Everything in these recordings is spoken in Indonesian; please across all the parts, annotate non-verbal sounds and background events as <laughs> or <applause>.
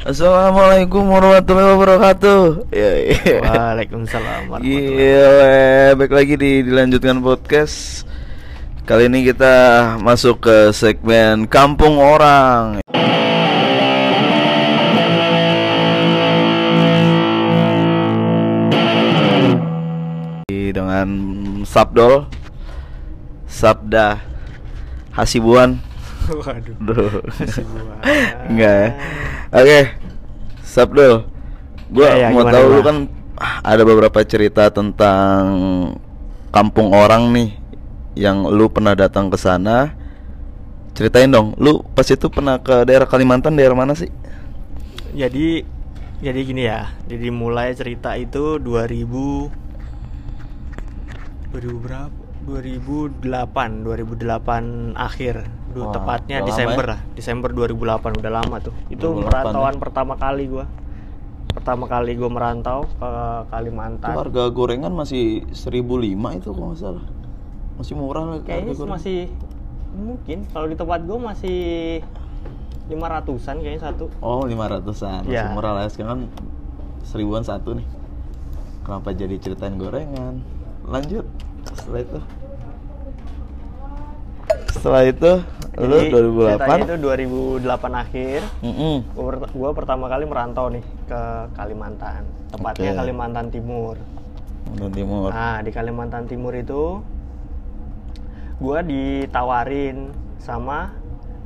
Assalamualaikum warahmatullahi wabarakatuh. Ya, ya. Waalaikumsalam warahmatullahi Gila, baik lagi di dilanjutkan podcast. Kali ini kita masuk ke segmen Kampung Orang. Dengan Sabdol, Sabda Hasibuan. <laughs> Waduh. Duh. Enggak ya. Oke. Sabdol. Gua Ya, ya, mau tahu lu kan ada beberapa cerita tentang kampung orang nih yang lu pernah datang ke sana. Ceritain dong, lu pas itu pernah ke daerah Kalimantan, daerah mana sih? Jadi jadi gini ya. Jadi mulai cerita itu 2000 2000 berapa? 2008, 2008 akhir. Du, Wah, tepatnya Desember ya? lah. Desember 2008 udah lama tuh. Itu 2008 merantauan ya? pertama kali gua. Pertama kali gua merantau ke Itu Kalimantan. harga gorengan masih 1005 itu kalau nggak salah. Masih murah lah Kayaknya masih mungkin kalau di tempat gua masih 500-an kayaknya satu. Oh, 500-an. Masih Ya. murah lah. Sekarang kan seribuan satu nih. Kenapa jadi ceritain gorengan? Lanjut. Setelah itu. Setelah itu lu Jadi, ceritanya 2008. itu 2008 akhir. Gua, per- gua pertama kali merantau nih ke Kalimantan, tepatnya Oke. Kalimantan Timur. Kalimantan Timur. Nah di Kalimantan Timur itu gua ditawarin sama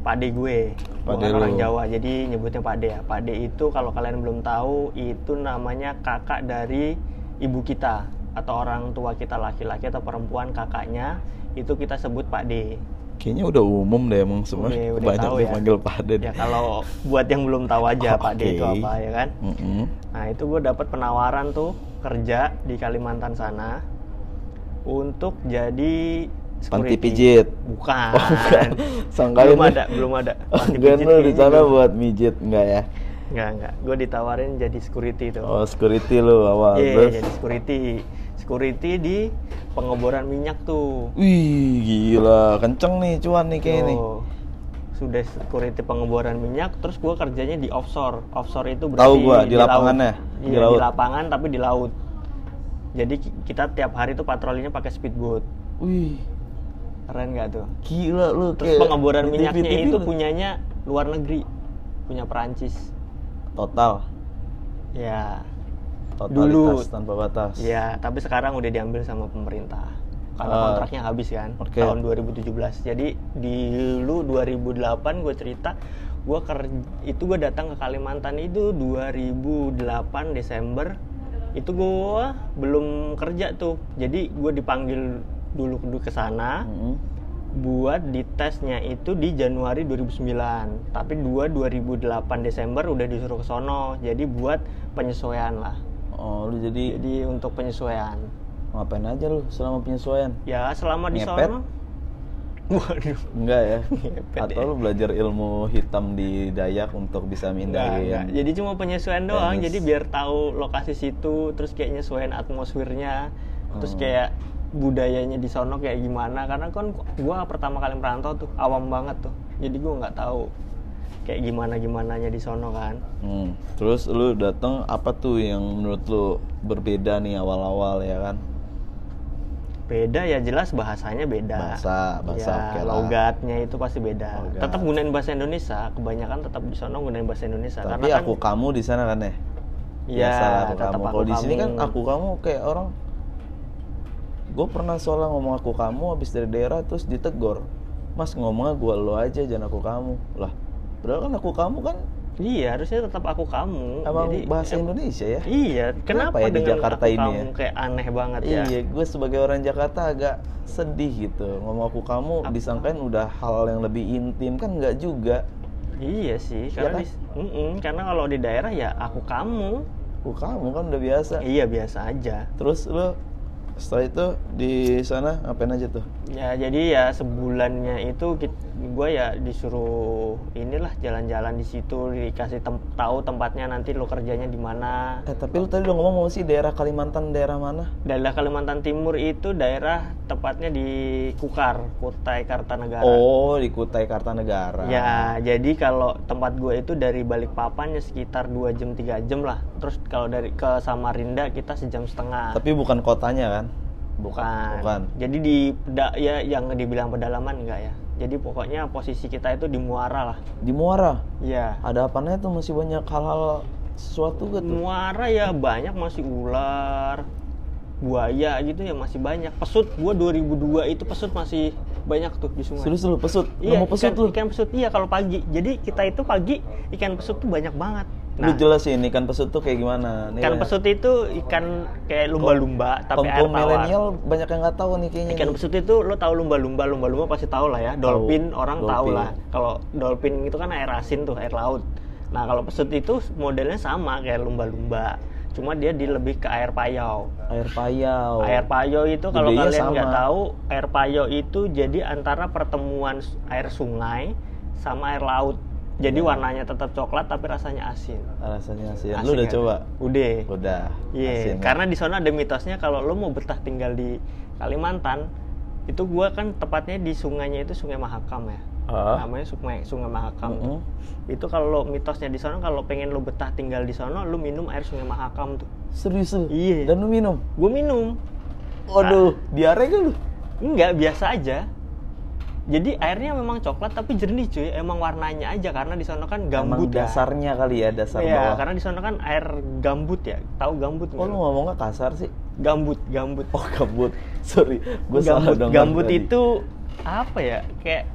pade gue, Pade kan orang lu. Jawa, jadi nyebutnya pade ya. Pade itu kalau kalian belum tahu itu namanya kakak dari ibu kita atau orang tua kita laki-laki atau perempuan kakaknya itu kita sebut pade. Kayaknya udah umum deh emang semua. Oke, udah Banyak tahu ya. dipanggil Pade. Ya kalau buat yang belum tahu aja Oh, pade itu oke. apa ya kan. Mm-mm. Nah itu gue dapat penawaran tuh kerja di Kalimantan sana untuk jadi Panti security. pijit. Bukan. Oh, bukan. Belum lu- ada, belum ada. <laughs> Panti pijit lu di sana buat mijit enggak ya? Enggak, enggak. Gue ditawarin jadi security tuh. Oh, security lu awal. Iya, Terus? jadi security. Security di pengeboran minyak tuh. Wih, gila. Kenceng nih cuan nih kayak nih. Tuh. Sudah security pengeboran minyak, terus gue kerjanya di offshore. Offshore itu Tahu berarti gua, di laut. lapangannya, di Iya, di, laut. lapangan tapi di laut. Jadi ki- kita tiap hari tuh patrolinya pakai speedboat. Wih, Keren nggak tuh? gila lu Terus kayak pengeboran minyaknya TV-TV itu lu. punyanya luar negeri, punya Perancis. total Ya, totalitas Dulu. tanpa batas. ya. Tapi sekarang udah diambil sama pemerintah karena Ah, kontraknya habis kan oke. tahun 2017. Jadi di dulu 2008 gue cerita, gue ker itu gue datang ke Kalimantan itu 2008 Desember itu gue belum kerja tuh. Jadi gue dipanggil dulu dulu ke sana. Mm-mm. buat ditesnya itu di Januari 2009 tapi 2 2008 Desember udah disuruh ke sono jadi buat penyesuaian lah Oh, lu jadi jadi untuk penyesuaian ngapain aja lu selama penyesuaian? ya selama di Ngepet? sono <laughs> waduh Enggak ya? <laughs> Ngepet Atau ya. lu belajar ilmu hitam di Dayak untuk bisa mindahin? enggak. jadi cuma penyesuaian doang Tenis. jadi biar tahu lokasi situ terus kayak nyesuaiin atmosfernya terus Oh. kayak budayanya di sono kayak gimana karena kan gua pertama kali merantau tuh awam banget tuh jadi gua nggak tahu kayak gimana gimananya di sono kan Hmm. Terus lu datang apa tuh yang menurut lu berbeda nih awal-awal ya kan? beda ya jelas bahasanya beda Bahasa, bahasa ya, oke lah. logatnya itu pasti beda Logat. tetap gunain bahasa Indonesia kebanyakan tetap di sono gunain bahasa Indonesia Tapi karena aku kan kamu di sana kan ya? Iya, Biasa lah aku kamu. Kalau di sini kan aku kamu kayak orang gue pernah soalnya ngomong aku kamu habis dari daerah terus ditegor mas ngomongnya gue lo aja jangan aku kamu lah padahal kan aku kamu kan iya harusnya tetap aku kamu. Emang Jadi, bahasa em- Indonesia ya? Iya kenapa, Kenapa ya di Jakarta ini kamu ya? kayak aneh banget ya? Iya gue sebagai orang Jakarta agak sedih gitu. Ngomong aku kamu Apa? disangkain udah hal yang lebih intim. Kan nggak juga. Iya sih Iya karena kan? di- Mm-mm, karena kalau di daerah ya aku kamu. Aku kamu kan udah biasa. Iya biasa aja. Terus lo setelah itu di sana ngapain aja tuh Ya jadi ya sebulannya itu gue ya disuruh inilah jalan-jalan di situ dikasih tem tahu tempatnya nanti lo kerjanya di mana. eh tapi lu tadi udah ngomong mau sih daerah Kalimantan daerah mana Daerah Kalimantan Timur itu daerah tepatnya di Kukar, Kutai Kartanegara. oh di Kutai Kartanegara Ya, jadi kalau tempat gue itu dari Balikpapan ya sekitar 2 jam 3 jam lah. Terus kalau dari ke Samarinda kita sejam setengah. tapi bukan kotanya kan bukan. bukan. Jadi di peda- ya yang dibilang pedalaman enggak ya. Jadi pokoknya posisi kita itu di Muara lah. di Muara Iya. ada apanya tuh masih banyak hal-hal sesuatu gak tuh Muara ya banyak masih ular, buaya gitu ya masih banyak. Pesut gua 2002 itu pesut masih banyak tuh di sungai. serius lu pesut Iya, nemu pesut ikan, lu ikan pesut iya kalau pagi. Jadi kita itu pagi ikan pesut tuh banyak banget. Lu jelasin ikan pesut tuh kayak gimana Nih ikan banyak- pesut itu ikan kayak lumba-lumba tapi air tawar. milenial banyak yang nggak tahu nih kayaknya Ikan nih. pesut itu lo tahu lumba-lumba, lumba-lumba pasti tahu lah ya. Dolphin orang tahu dolphin. lah. Kalau dolphin itu kan air asin tuh, air laut. Nah, kalau pesut itu modelnya sama kayak lumba-lumba. Cuma dia di lebih ke air payau. air payau Air payau itu kalau kalian nggak tahu, air payau itu jadi antara pertemuan air sungai sama air laut. Jadi Ya. warnanya tetap coklat tapi rasanya asin. rasanya sih Asik lu udah kan? coba Udah. udah Iya, Asin, kan? karena di sana ada mitosnya kalau lo mau betah tinggal di Kalimantan, itu gua kan tepatnya di sungainya itu Sungai Mahakam ya. Ah. Namanya Sungai Sungai Mahakam. Mm-mm. Itu kalau lo mitosnya di sana kalau pengen lo betah tinggal di sana, lo minum air Sungai Mahakam tuh. serius lu Iya. dan lu minum Gue minum. waduh diare gak lu Enggak, biasa aja. Jadi airnya memang coklat tapi jernih cuy. Emang warnanya aja karena di sana kan Emang gambut ya. dasarnya kali ya dasar Iya, bawah karena di sana kan air gambut ya. Tahu gambut nggak lu ngomongnya kasar sih Gambut, gambut. oh gambut <laughs> sorry gue salah gambut, dong gambut itu apa ya kayak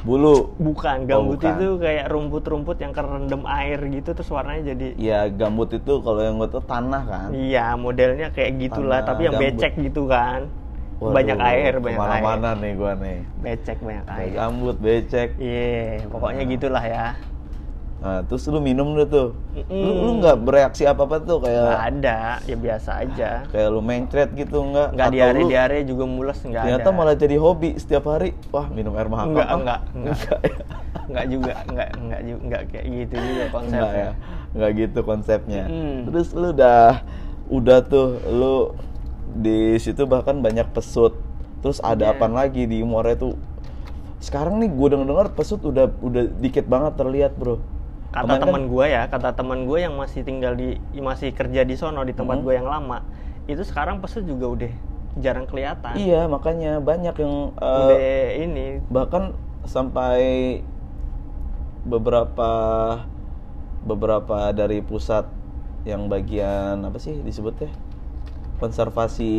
bulu bukan gambut bukan. itu kayak rumput-rumput yang kerendam air gitu terus warnanya jadi ya gambut itu kalau yang gue tuh tanah kan iya modelnya kayak gitulah Tanah tapi yang gambut. becek gitu kan Waduh, banyak air banyak air. ke mana-mana nih gue nih. Becek banyak air. gambut becek. Iya pokoknya gitulah ya. Nah terus lu minum deh tuh? Lu Mm-mm. lu nggak bereaksi apa apa tuh? Kayak nggak ada ya biasa aja. Kayak lu mencret gitu nggak? Nggak Atau diare lu diare juga mules nggak ternyata ada. malah jadi hobi setiap hari. Wah minum air mahakam Enggak, ah. enggak, enggak. <laughs> enggak ya. Nggak juga nggak nggak juga nggak kayak gitu juga konsepnya. enggak ya. Enggak gitu konsepnya. Mm. terus lu udah udah tuh lu di situ bahkan banyak pesut. Terus ada Iya. apa lagi di Muara itu sekarang nih gue denger dengar pesut udah udah dikit banget terlihat bro. Kata Kemarin kan- teman gue ya kata teman gue yang masih tinggal di masih kerja di sono di tempat Hmm. gue yang lama itu sekarang pesut juga udah jarang kelihatan. Iya makanya banyak yang eh, udah ini. bahkan sampai beberapa beberapa dari pusat yang bagian apa sih disebutnya konservasi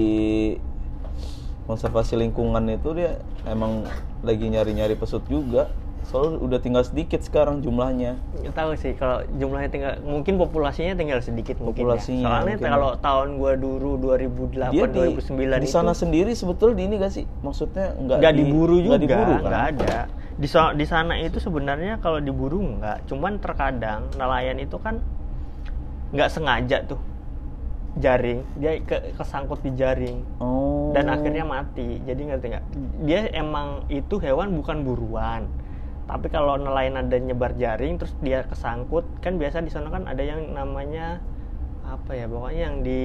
konservasi lingkungan itu dia emang lagi nyari-nyari pesut juga. Soalnya udah tinggal sedikit sekarang jumlahnya. Nggak tahu sih kalau jumlahnya tinggal mungkin populasinya tinggal sedikit mungkin ya. Populasinya soalnya mungkin. kalau tahun gue dulu 2008 dia di, 2009 di itu sana sendiri sebetulnya di ini gak sih? Maksudnya nggak nggak di- diburu juga nggak diburu kan? nggak ada. Di so- di sana itu sebenarnya kalau diburu nggak. Cuman terkadang nelayan itu kan nggak sengaja tuh jaring. Dia ke- kesangkut di jaring. Oh. Dan akhirnya mati. Jadi ngerti nggak? Dia emang itu hewan bukan buruan. Tapi kalau nelayan ada nyebar jaring terus dia kesangkut kan biasa di sana kan ada yang namanya apa ya pokoknya yang di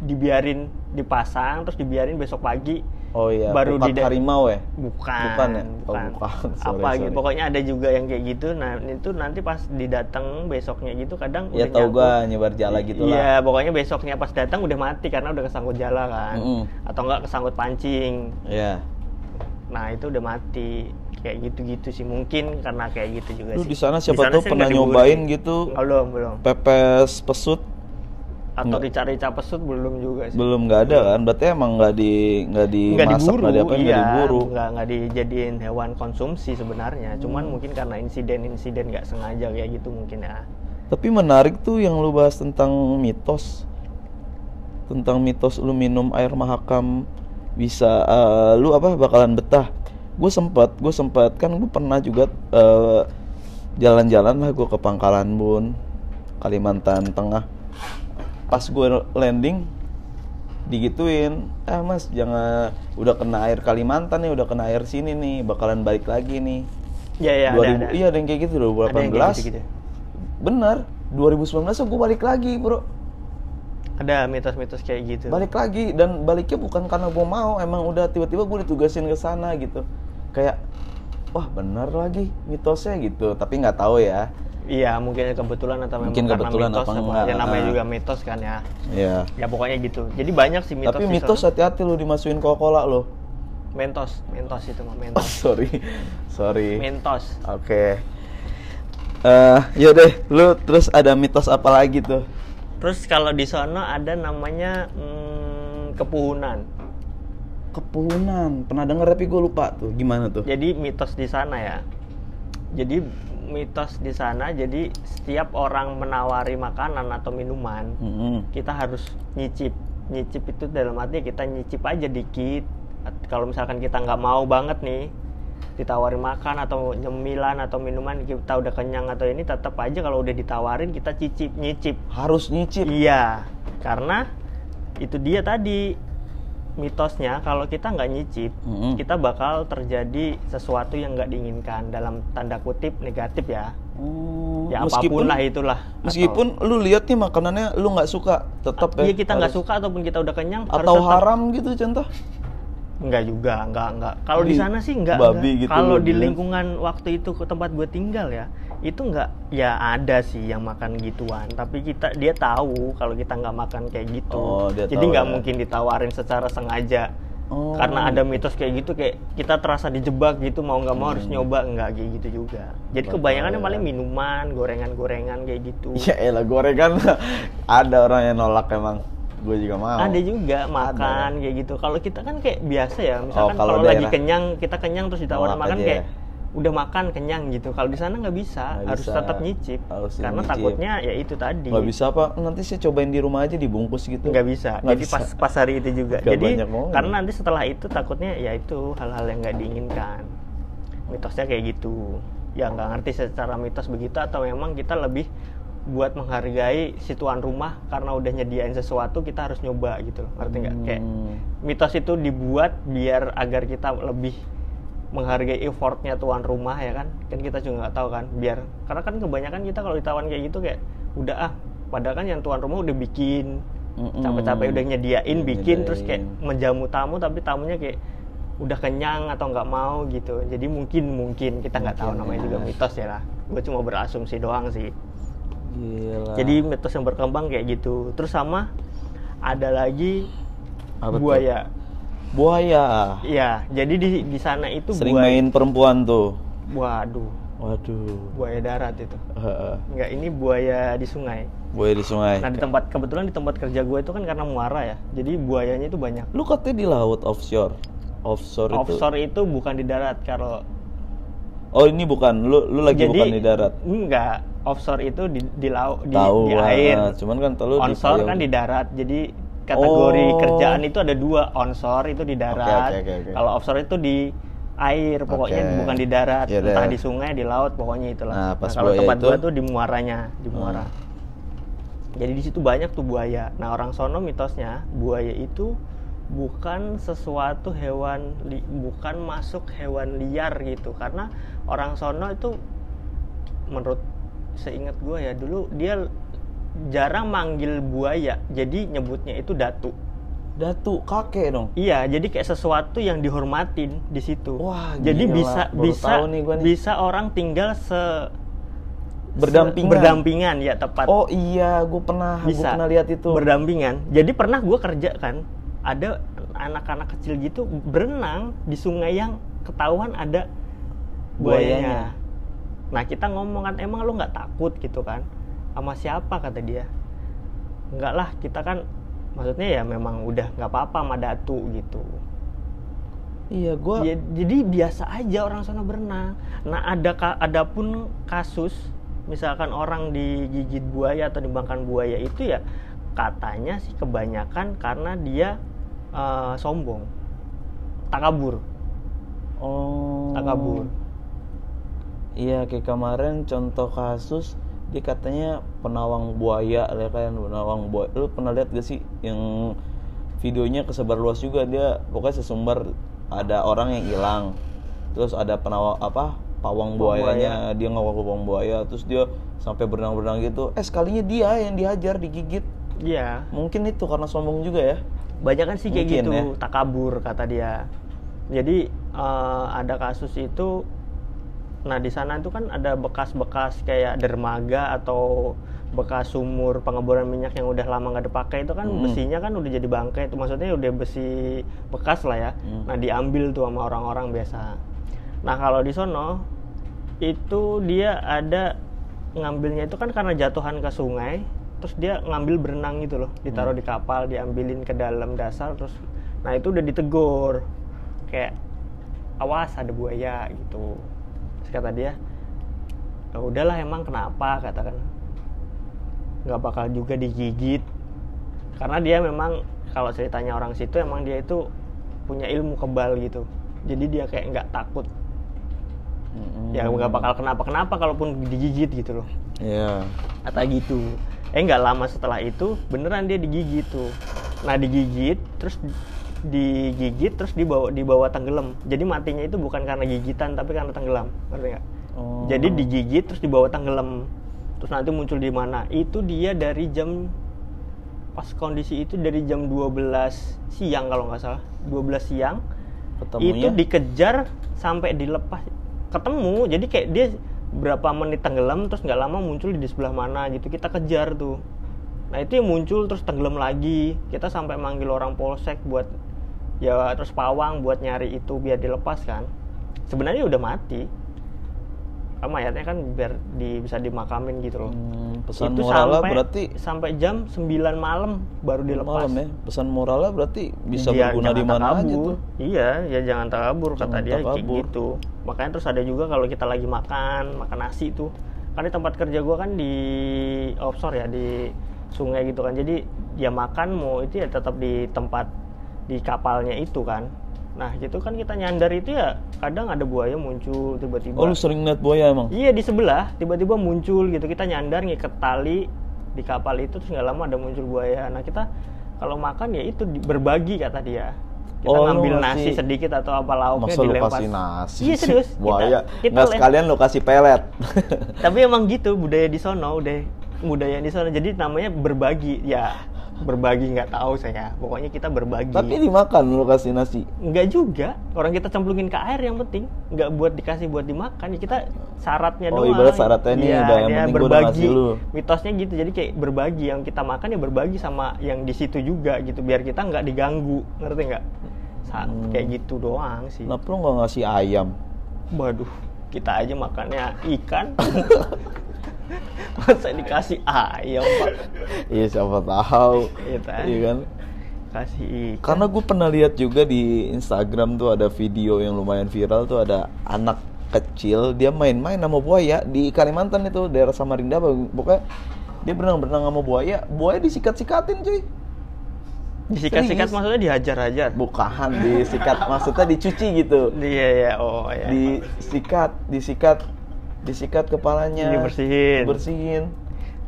dibiarin dipasang terus dibiarin besok pagi oh iya baru di harimau ya bukan Bukan ya? Oh, bukan. <laughs> Sorry, apa gitu sorry. pokoknya ada juga yang kayak gitu nah itu nanti pas didateng besoknya gitu kadang ya udah tau gua nyebar jala gitu Iya, lah pokoknya besoknya pas datang udah mati karena udah kesangkut jala kan. Mm-mm. Atau enggak kesangkut pancing. ya Nah, itu udah mati. Kayak gitu-gitu sih mungkin karena kayak gitu juga lu sih. di sana siapa tuh pernah nyobain gitu Belum, belum. pepes pesut Atau Nggak. rica-rica pesut belum juga sih. belum nggak ada kan berarti emang nggak di nggak dimasak Nggak diburu, nggak diapa iya, nggak diburu nggak nggak dijadiin hewan konsumsi sebenarnya. Cuman Hmm. mungkin karena insiden-insiden nggak sengaja kayak gitu mungkin ya. tapi menarik tuh yang lu bahas tentang mitos tentang mitos lu minum air mahakam bisa eh, lu apa bakalan betah gue sempat gue sempat kan gue pernah juga eh, jalan-jalan lah gue ke Pangkalan Bun Kalimantan Tengah pas gue landing digituin eh mas jangan udah kena air Kalimantan nih udah kena air sini nih bakalan balik lagi nih. Ya ya 2000 ada, ada. iya ada yang kayak gitu loh Ada yang 2018 kayak gitu-gitu. bener 2019 gue balik lagi bro. Ada mitos-mitos kayak gitu. Balik lagi dan baliknya bukan karena gue mau emang udah tiba-tiba gue ditugasin ke sana gitu. Kayak wah bener lagi mitosnya gitu. Tapi nggak tahu ya iya mungkin kebetulan atau memang Mungkin karena kebetulan mitos apa enggak, ya namanya juga mitos kan ya. Ya ya pokoknya gitu. Jadi banyak sih mitos tapi mitos hati-hati lu dimasukin Coca-Cola lo mentos mentos itu mah oh mentos sorry. Sorry. Mentos. Oke. Eh, yaudah, lu terus ada mitos apa lagi tuh? terus kalau di sana ada namanya hmm, kepuhunan. Kepunan. Pernah denger tapi gue lupa tuh. Gimana tuh? jadi mitos di sana ya. Jadi mitos di sana jadi setiap orang menawari makanan atau minuman Mm-mm. kita harus nyicip nyicip itu dalam arti kita nyicip aja dikit kalau misalkan kita nggak mau banget nih ditawarin makan atau nyemilan atau minuman kita udah kenyang atau ini tetap aja kalau udah ditawarin kita cicip nyicip Harus nyicip. iya karena itu dia tadi mitosnya kalau kita nggak nyicip Mm-mm. kita bakal terjadi sesuatu yang nggak diinginkan dalam tanda kutip negatif ya Oh, ya apa pun lah itulah meskipun lu lihat nih makanannya lu nggak suka, tetap atau, ya. iya kita nggak suka ataupun kita udah kenyang atau tetap- haram gitu contoh. Enggak juga, enggak, enggak. Kalau di sana sih enggak. babi enggak. gitu Kalau di lingkungan waktu itu ke tempat gue tinggal ya, itu enggak ya ada sih yang makan gituan. Tapi kita dia tahu kalau kita nggak makan kayak gitu. Oh, dia Jadi nggak ya. mungkin ditawarin secara sengaja. Oh. Karena ada mitos kayak gitu kayak kita terasa dijebak gitu mau nggak mau harus nyoba enggak kayak gitu juga. Jadi Betul, kebanyakan yang ya. paling minuman, gorengan-gorengan kayak gitu. <laughs> Ya elah gorengan <laughs> ada orang yang nolak emang. Gue juga mau. Ada juga makan kayak gitu. Kalau kita kan kayak biasa ya, misalkan Oh, kalau kalau lagi kenyang, kita kenyang terus ditawarin makan aja kayak ya? Udah makan kenyang gitu. Kalau di sana nggak bisa, Nggak harus bisa. tetap nyicip. Harus Karena nyicip. takutnya ya itu tadi. Nggak bisa apa? Nanti saya cobain di rumah aja dibungkus gitu. Nggak bisa. Nggak Jadi bisa. pas pas hari itu juga. <laughs> Nggak Jadi karena nanti setelah itu takutnya ya itu hal-hal yang nggak diinginkan. Mitosnya kayak gitu. Ya nggak ngerti secara mitos begitu atau memang kita lebih buat menghargai si tuan rumah karena udah nyediain sesuatu kita harus nyoba gitu loh ngerti nggak kayak Hmm. mitos itu dibuat biar agar kita lebih menghargai effortnya tuan rumah ya kan kan kita juga nggak tahu kan biar karena kan kebanyakan kita kalau ditawan kayak gitu kayak udah ah padahal kan yang tuan rumah udah bikin capek-capek udah nyediain Udah bikin terus kayak nyediain. menjamu tamu tapi tamunya kayak udah kenyang atau nggak mau gitu jadi mungkin mungkin kita nggak tahu namanya ya. juga mitos ya lah gue cuma berasumsi doang sih Gila. jadi mitos yang berkembang kayak gitu terus sama ada lagi Apa tuh? buaya buaya. Iya, jadi di di sana itu Sering buaya. main perempuan tuh. Waduh, Waduh. buaya darat itu. Enggak, ini buaya di sungai. buaya di sungai. Nah, di tempat kebetulan di tempat kerja gue itu kan karena muara ya. Jadi buayanya itu banyak. Lu katanya di laut offshore. Offshore, itu. Offshore itu bukan di darat kalau Oh, ini bukan. Lu lu lagi jadi bukan di darat. Enggak, offshore itu di di laut di, di air. cuman kan di onshore payung. kan di darat. Jadi kategori Oh. kerjaan itu ada dua, onshore itu di darat. oke, oke, oke. Kalau offshore itu di air, pokoknya Oke. bukan di darat, Ya entah udah. di sungai, di laut, pokoknya itulah. Nah, pas kalau buaya tempat itu- gua tuh di muaranya, di muara. Hmm. Jadi di situ banyak tuh buaya. Nah, orang sono mitosnya buaya itu bukan sesuatu hewan li- bukan masuk hewan liar gitu. Karena orang sono itu menurut seingat gua ya dulu dia jarang manggil buaya. Jadi nyebutnya itu datu. Datu kakek dong. Iya, jadi kayak sesuatu yang dihormatin di situ. Wah, jadi gila. bisa Baru bisa nih gua nih. bisa orang tinggal se Berdampingan. berdampingan ya tepat. Oh iya, gue pernah gua bisa pernah lihat itu. berdampingan. Jadi pernah gue kerja kan, ada anak-anak kecil gitu berenang di sungai yang ketahuan ada buayanya. Buayanya. Nah kita ngomong kan emang lu nggak takut gitu kan? Sama siapa kata dia? Enggak lah, kita kan maksudnya ya memang udah nggak apa-apa sama datu gitu. Iya, gua Ya, jadi biasa aja orang sana berenang. Nah ada ada pun kasus misalkan orang digigit buaya atau dimakan buaya itu ya katanya sih kebanyakan karena dia eh, sombong, takabur, Oh. takabur. Iya, kayak kemarin contoh kasus dia katanya penawang buaya ya kan? Penawang buaya. Lu pernah lihat gak sih yang videonya kesebar luas juga? Dia pokoknya sesumber ada orang yang hilang. Terus ada penawa apa pawang buayanya. dia ngawal pawang buaya. Terus dia sampai berenang-berenang gitu. Eh sekalinya dia yang dihajar digigit. Iya. mungkin itu karena sombong juga ya? Banyak kan sih kayak Mungkin gitu, ya. takabur kata dia. Jadi eh, ada kasus itu nah di sana itu kan ada bekas-bekas kayak dermaga atau bekas sumur pengeboran minyak yang udah lama nggak dipakai itu kan Hmm. besinya kan udah jadi bangkai itu maksudnya udah besi bekas lah ya. Hmm. Nah, diambil tuh sama orang-orang biasa. Nah, kalau di sono itu dia ada ngambilnya itu kan karena jatuhan ke sungai terus dia ngambil berenang gitu loh ditaruh di kapal diambilin ke dalam dasar terus nah itu udah ditegur kayak awas ada buaya gitu kata dia ya udahlah emang kenapa? katakan nggak bakal juga digigit. Karena dia memang kalau ceritanya orang situ emang dia itu punya ilmu kebal gitu. Jadi dia kayak nggak takut. Mm-mm. ya nggak bakal kenapa kenapa kalaupun digigit gitu loh. Iya. kata gitu. Eh nggak lama setelah itu beneran dia digigit tuh. Nah digigit terus digigit terus dibawa dibawa tenggelam. Jadi matinya itu bukan karena gigitan tapi karena tenggelam. Ngerti nggak? Oh. jadi digigit terus dibawa tenggelam. Terus nanti muncul di mana? Itu dia dari jam pas kondisi itu dari jam 12 siang kalau nggak salah. 12 siang. Ketemunya? itu dikejar sampai dilepas. Ketemu. Jadi kayak dia berapa menit tenggelam terus nggak lama muncul di sebelah mana gitu. Kita kejar tuh. Nah itu yang muncul terus tenggelam lagi. Kita sampai manggil orang polsek buat ya terus pawang buat nyari itu biar dilepas kan sebenarnya udah mati mayatnya kan biar di, bisa dimakamin gitu loh Hmm, pesan itu moralnya sampai berarti sampai jam 9 malam baru dilepas malam ya. Pesan moralnya berarti bisa Iya, berguna di mana aja tuh. Iya, ya jangan takabur kata Jangan dia kayak takabur. gitu. Makanya terus ada juga kalau kita lagi makan, makan nasi tuh. Kan di tempat kerja gua kan di offshore ya di sungai gitu kan. Jadi ya makan mau itu ya tetap di tempat di kapalnya itu kan. Nah, gitu kan kita nyandar itu ya kadang ada buaya muncul tiba-tiba. Oh, lu sering lihat buaya emang? Iya di sebelah tiba-tiba muncul gitu kita nyandar ngikat tali di kapal itu terus nggak lama ada muncul buaya. Nah kita kalau makan ya itu berbagi kata dia. Kita Oh, ngambil nasi sedikit atau apa lauknya Masa lu dilempar. kasih nasi? Iya serius. Kita- Buaya. Kita, Nggak lem- sekalian lu kasih pelet. Tapi emang gitu budaya di sono udah budaya di sono. Jadi namanya berbagi ya berbagi nggak tahu saya. Pokoknya kita berbagi. Tapi dimakan lu kasih nasi. Enggak juga. Orang kita cemplungin ke air yang penting. Enggak buat dikasih buat dimakan. Ya kita syaratnya Oh, doang. ibarat syaratnya nih, Iya, udah yang udah berbagi. lu. Mitosnya gitu. Jadi kayak berbagi yang kita makan ya berbagi sama yang di situ juga gitu biar kita nggak diganggu. Ngerti nggak? Hmm. Kayak gitu doang sih. Kenapa lu nggak ngasih ayam? Waduh, kita aja makannya ikan. <laughs> <laughs> Masa dikasih ayam, Pak? Iya siapa tahu. Iya. Iya kan? Kasih ikan. Karena gue pernah lihat juga di Instagram tuh ada video yang lumayan viral tuh ada anak kecil dia main-main sama buaya di Kalimantan itu daerah Samarinda pokoknya dia berenang-berenang sama buaya buaya disikat-sikatin cuy Disikat-sikat maksudnya dihajar-hajar. bukan disikat maksudnya dicuci gitu Iya, iya. Oh, ya. disikat disikat disikat kepalanya Dibersihin. bersihin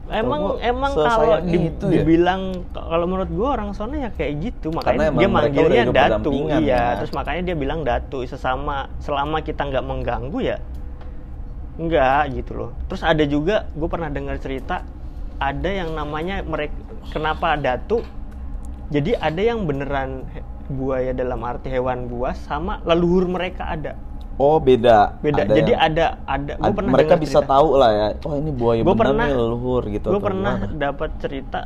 Emang Gua emang kalau di- itu ya? dibilang kalau menurut gua orang sana ya kayak gitu makanya dia manggilnya datu iya ya. terus makanya dia bilang datu sesama selama kita nggak mengganggu ya enggak gitu loh terus ada juga gue pernah dengar cerita ada yang namanya mereka kenapa datu jadi ada yang beneran buaya dalam arti hewan buas sama leluhur mereka ada oh beda. Beda. Ada jadi yang- ada ada gue ad- pernah mereka bisa cerita. tahu lah ya. Oh ini buaya Gua bener pernah- nih leluhur gitu gue pernah dapat cerita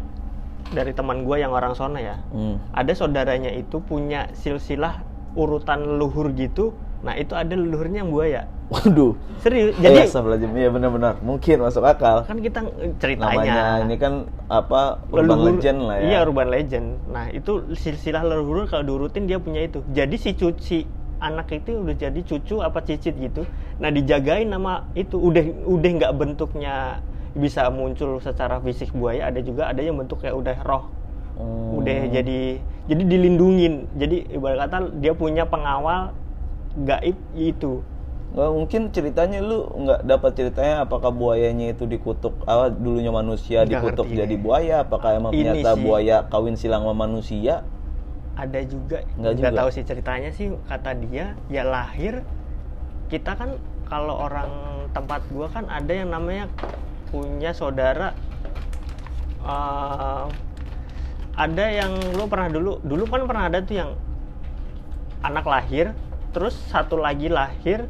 dari teman gue yang orang sana ya. Hmm. ada saudaranya itu punya silsilah urutan leluhur gitu. Nah itu ada leluhurnya yang buaya. Waduh. Serius? Jadi jadi iya benar-benar. Mungkin masuk akal. Kan kita ceritanya. Namanya ini kan apa urban leluhur- legend lah ya. iya urban legend. Nah itu silsilah leluhur kalau diurutin dia punya itu. Jadi si cuci anak itu udah jadi cucu apa cicit gitu. Nah dijagain nama itu. Udah udah nggak bentuknya bisa muncul secara fisik buaya ada juga ada yang bentuk kayak udah roh. Hmm. udah jadi jadi dilindungin. Jadi ibarat kata dia punya pengawal gaib itu. Nggak mungkin ceritanya lu nggak dapat ceritanya apakah buayanya itu dikutuk apa dulunya manusia Nggak dikutuk jadi buaya apakah emang ternyata buaya kawin silang sama manusia ada juga Nggak nggak juga. tahu sih ceritanya sih kata dia ya lahir kita kan kalau orang tempat gua kan ada yang namanya punya saudara eh, ada yang lu pernah dulu dulu kan pernah ada tuh yang anak lahir terus satu lagi lahir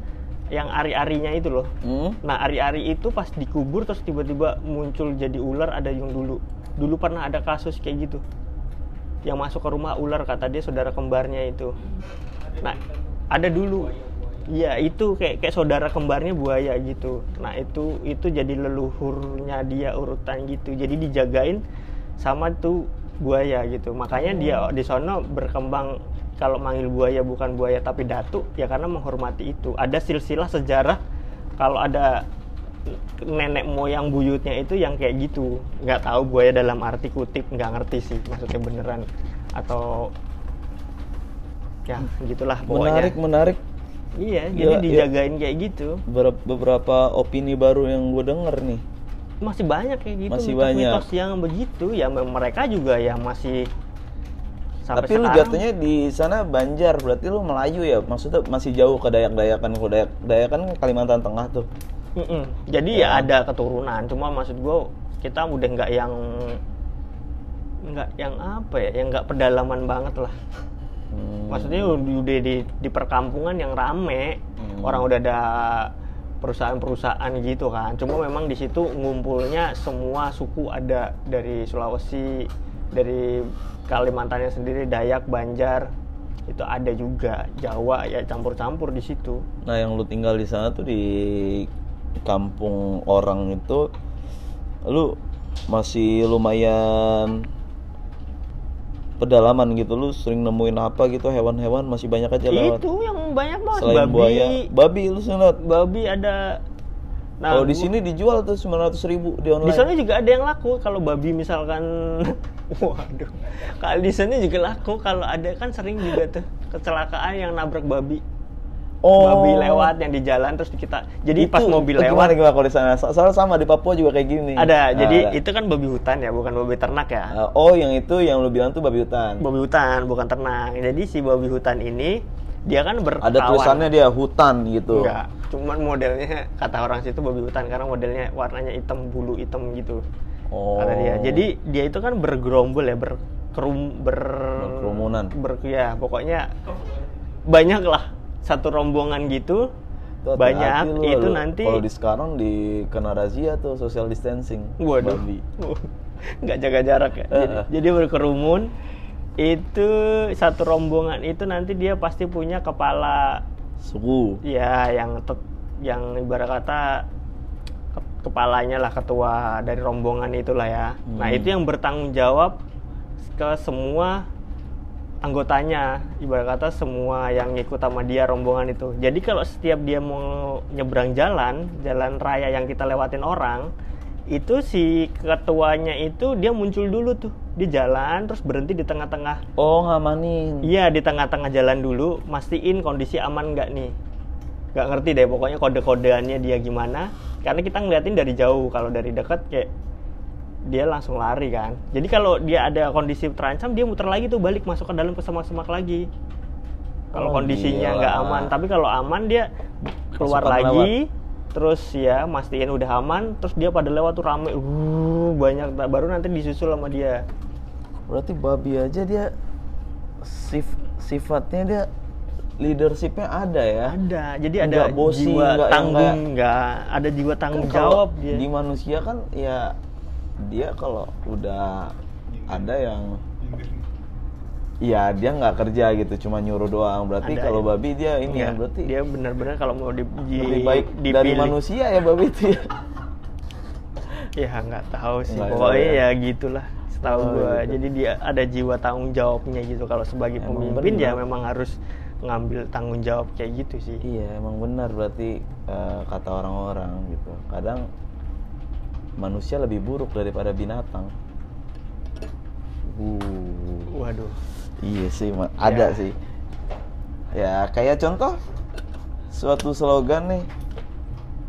yang ari-arinya itu loh Hmm? Nah, ari-ari itu pas dikubur terus tiba-tiba muncul jadi ular ada yang dulu. Dulu pernah ada kasus kayak gitu. Yang masuk ke rumah ular kata dia saudara kembarnya itu. Nah, ada dulu. Iya, itu kayak kayak saudara kembarnya buaya gitu. Nah, itu itu jadi leluhurnya dia urutan gitu. Jadi dijagain sama tuh buaya gitu. Makanya dia di sono berkembang kalau manggil buaya bukan buaya tapi datu ya karena menghormati itu. Ada silsilah sejarah kalau ada nenek moyang buyutnya itu yang kayak gitu nggak tahu buaya dalam arti kutip nggak ngerti sih maksudnya beneran atau ya gitulah pokoknya Menarik, menarik. iya Ya, jadi ya. dijagain kayak gitu Ber- beberapa opini baru yang gue denger nih. masih banyak kayak gitu Masih mitos-mitos banyak. yang begitu ya me- mereka juga ya masih sampai Tapi lu sekarang jatuhnya di sana Banjar, berarti lu Melayu ya? Maksudnya masih jauh ke Dayak-Dayakan, ke Dayak, Dayakan kan Kalimantan Tengah tuh. Mm-mm. jadi Ya. ya ada keturunan cuma maksud gua kita udah nggak yang nggak yang apa ya yang nggak pedalaman banget lah Hmm. maksudnya udah di, di perkampungan yang rame Hmm. orang udah ada perusahaan-perusahaan gitu kan cuma memang di situ ngumpulnya semua suku ada dari Sulawesi dari Kalimantannya sendiri Dayak Banjar itu ada juga Jawa ya campur-campur di situ Nah, yang lu tinggal di sana tuh di kampung orang itu lu masih lumayan pedalaman gitu. Lu sering nemuin apa gitu? Hewan-hewan masih banyak aja lewat. Itu yang banyak banget. Selain babi. buaya. Babi lu senat babi ada. Nah, kalau di sini dijual tuh 900 ribu di online. Di sana juga ada yang laku. Kalau babi misalkan <laughs> waduh. Kalau di sana juga laku. Kalau ada kan sering juga tuh kecelakaan yang nabrak babi oh. Babi lewat yang di jalan terus kita jadi pas Itu- mobil itu lewat gimana, kalau di sana? So- soalnya sama di Papua juga kayak gini. Ada Nah, jadi ada. itu kan babi hutan ya bukan babi ternak ya? Uh, oh yang itu yang lu bilang tuh babi hutan. Babi hutan bukan ternak. Jadi si babi hutan ini dia kan berkawan. ada tulisannya dia hutan gitu. Enggak cuman modelnya kata orang situ babi hutan karena modelnya warnanya hitam bulu hitam gitu. Oh. Kata dia. Jadi dia itu kan bergerombol ya berkerum ber Berkerumunan. ber ya pokoknya banyak lah satu rombongan gitu Tuh, banyak lu, itu lu. nanti kalau di sekarang di kena razia tuh social distancing waduh babi <laughs> nggak jaga jarak ya jadi, jadi berkerumun itu satu rombongan itu nanti dia pasti punya kepala suku ya yang tet- yang ibarat kata ke- kepalanya lah ketua dari rombongan itulah ya. Nah Hmm. itu yang bertanggung jawab ke semua anggotanya ibarat kata semua yang ngikut sama dia rombongan itu. Jadi kalau setiap dia mau nyebrang jalan, jalan raya yang kita lewatin orang, itu si ketuanya itu dia muncul dulu tuh di jalan terus berhenti di tengah-tengah oh ngamanin Iya di tengah-tengah jalan dulu, mastiin kondisi aman nggak nih. Nggak ngerti deh, pokoknya kode-kodeannya dia gimana. Karena kita ngeliatin dari jauh, kalau dari dekat kayak dia langsung lari kan. Jadi kalau dia ada kondisi terancam, dia muter lagi tuh balik masuk ke dalam ke semak-semak lagi. Kalau Oh, kondisinya nggak aman, tapi kalau aman dia keluar lagi, terus ya mastiin udah aman, terus dia pada lewat tuh rame, uh, banyak, baru nanti disusul sama dia. berarti babi aja dia sif- sifatnya dia leadershipnya ada ya Ada, jadi ada Nggak jiwa nggak tanggung, nggak ada jiwa tanggung Kan jawab dia. di manusia kan ya dia kalau udah ada yang ya dia nggak kerja gitu cuma nyuruh doang berarti Ada, kalau ya. babi dia ini ya Nggak, berarti dia benar-benar kalau mau di, di- lebih baik dari dipilih- manusia ya babi itu ya <laughs> Ya nggak tahu sih, Nggak pokoknya ya ya. gitulah. Setahu Oh, gua, gitu. jadi dia ada jiwa tanggung jawabnya gitu. Kalau sebagai Emang pemimpin ya benar. memang harus ngambil tanggung jawab kayak gitu sih. iya emang benar berarti eh, kata orang-orang gitu kadang manusia lebih buruk daripada binatang uh Waduh. Iya sih, ada Ya. sih. Ya, kayak contoh suatu slogan nih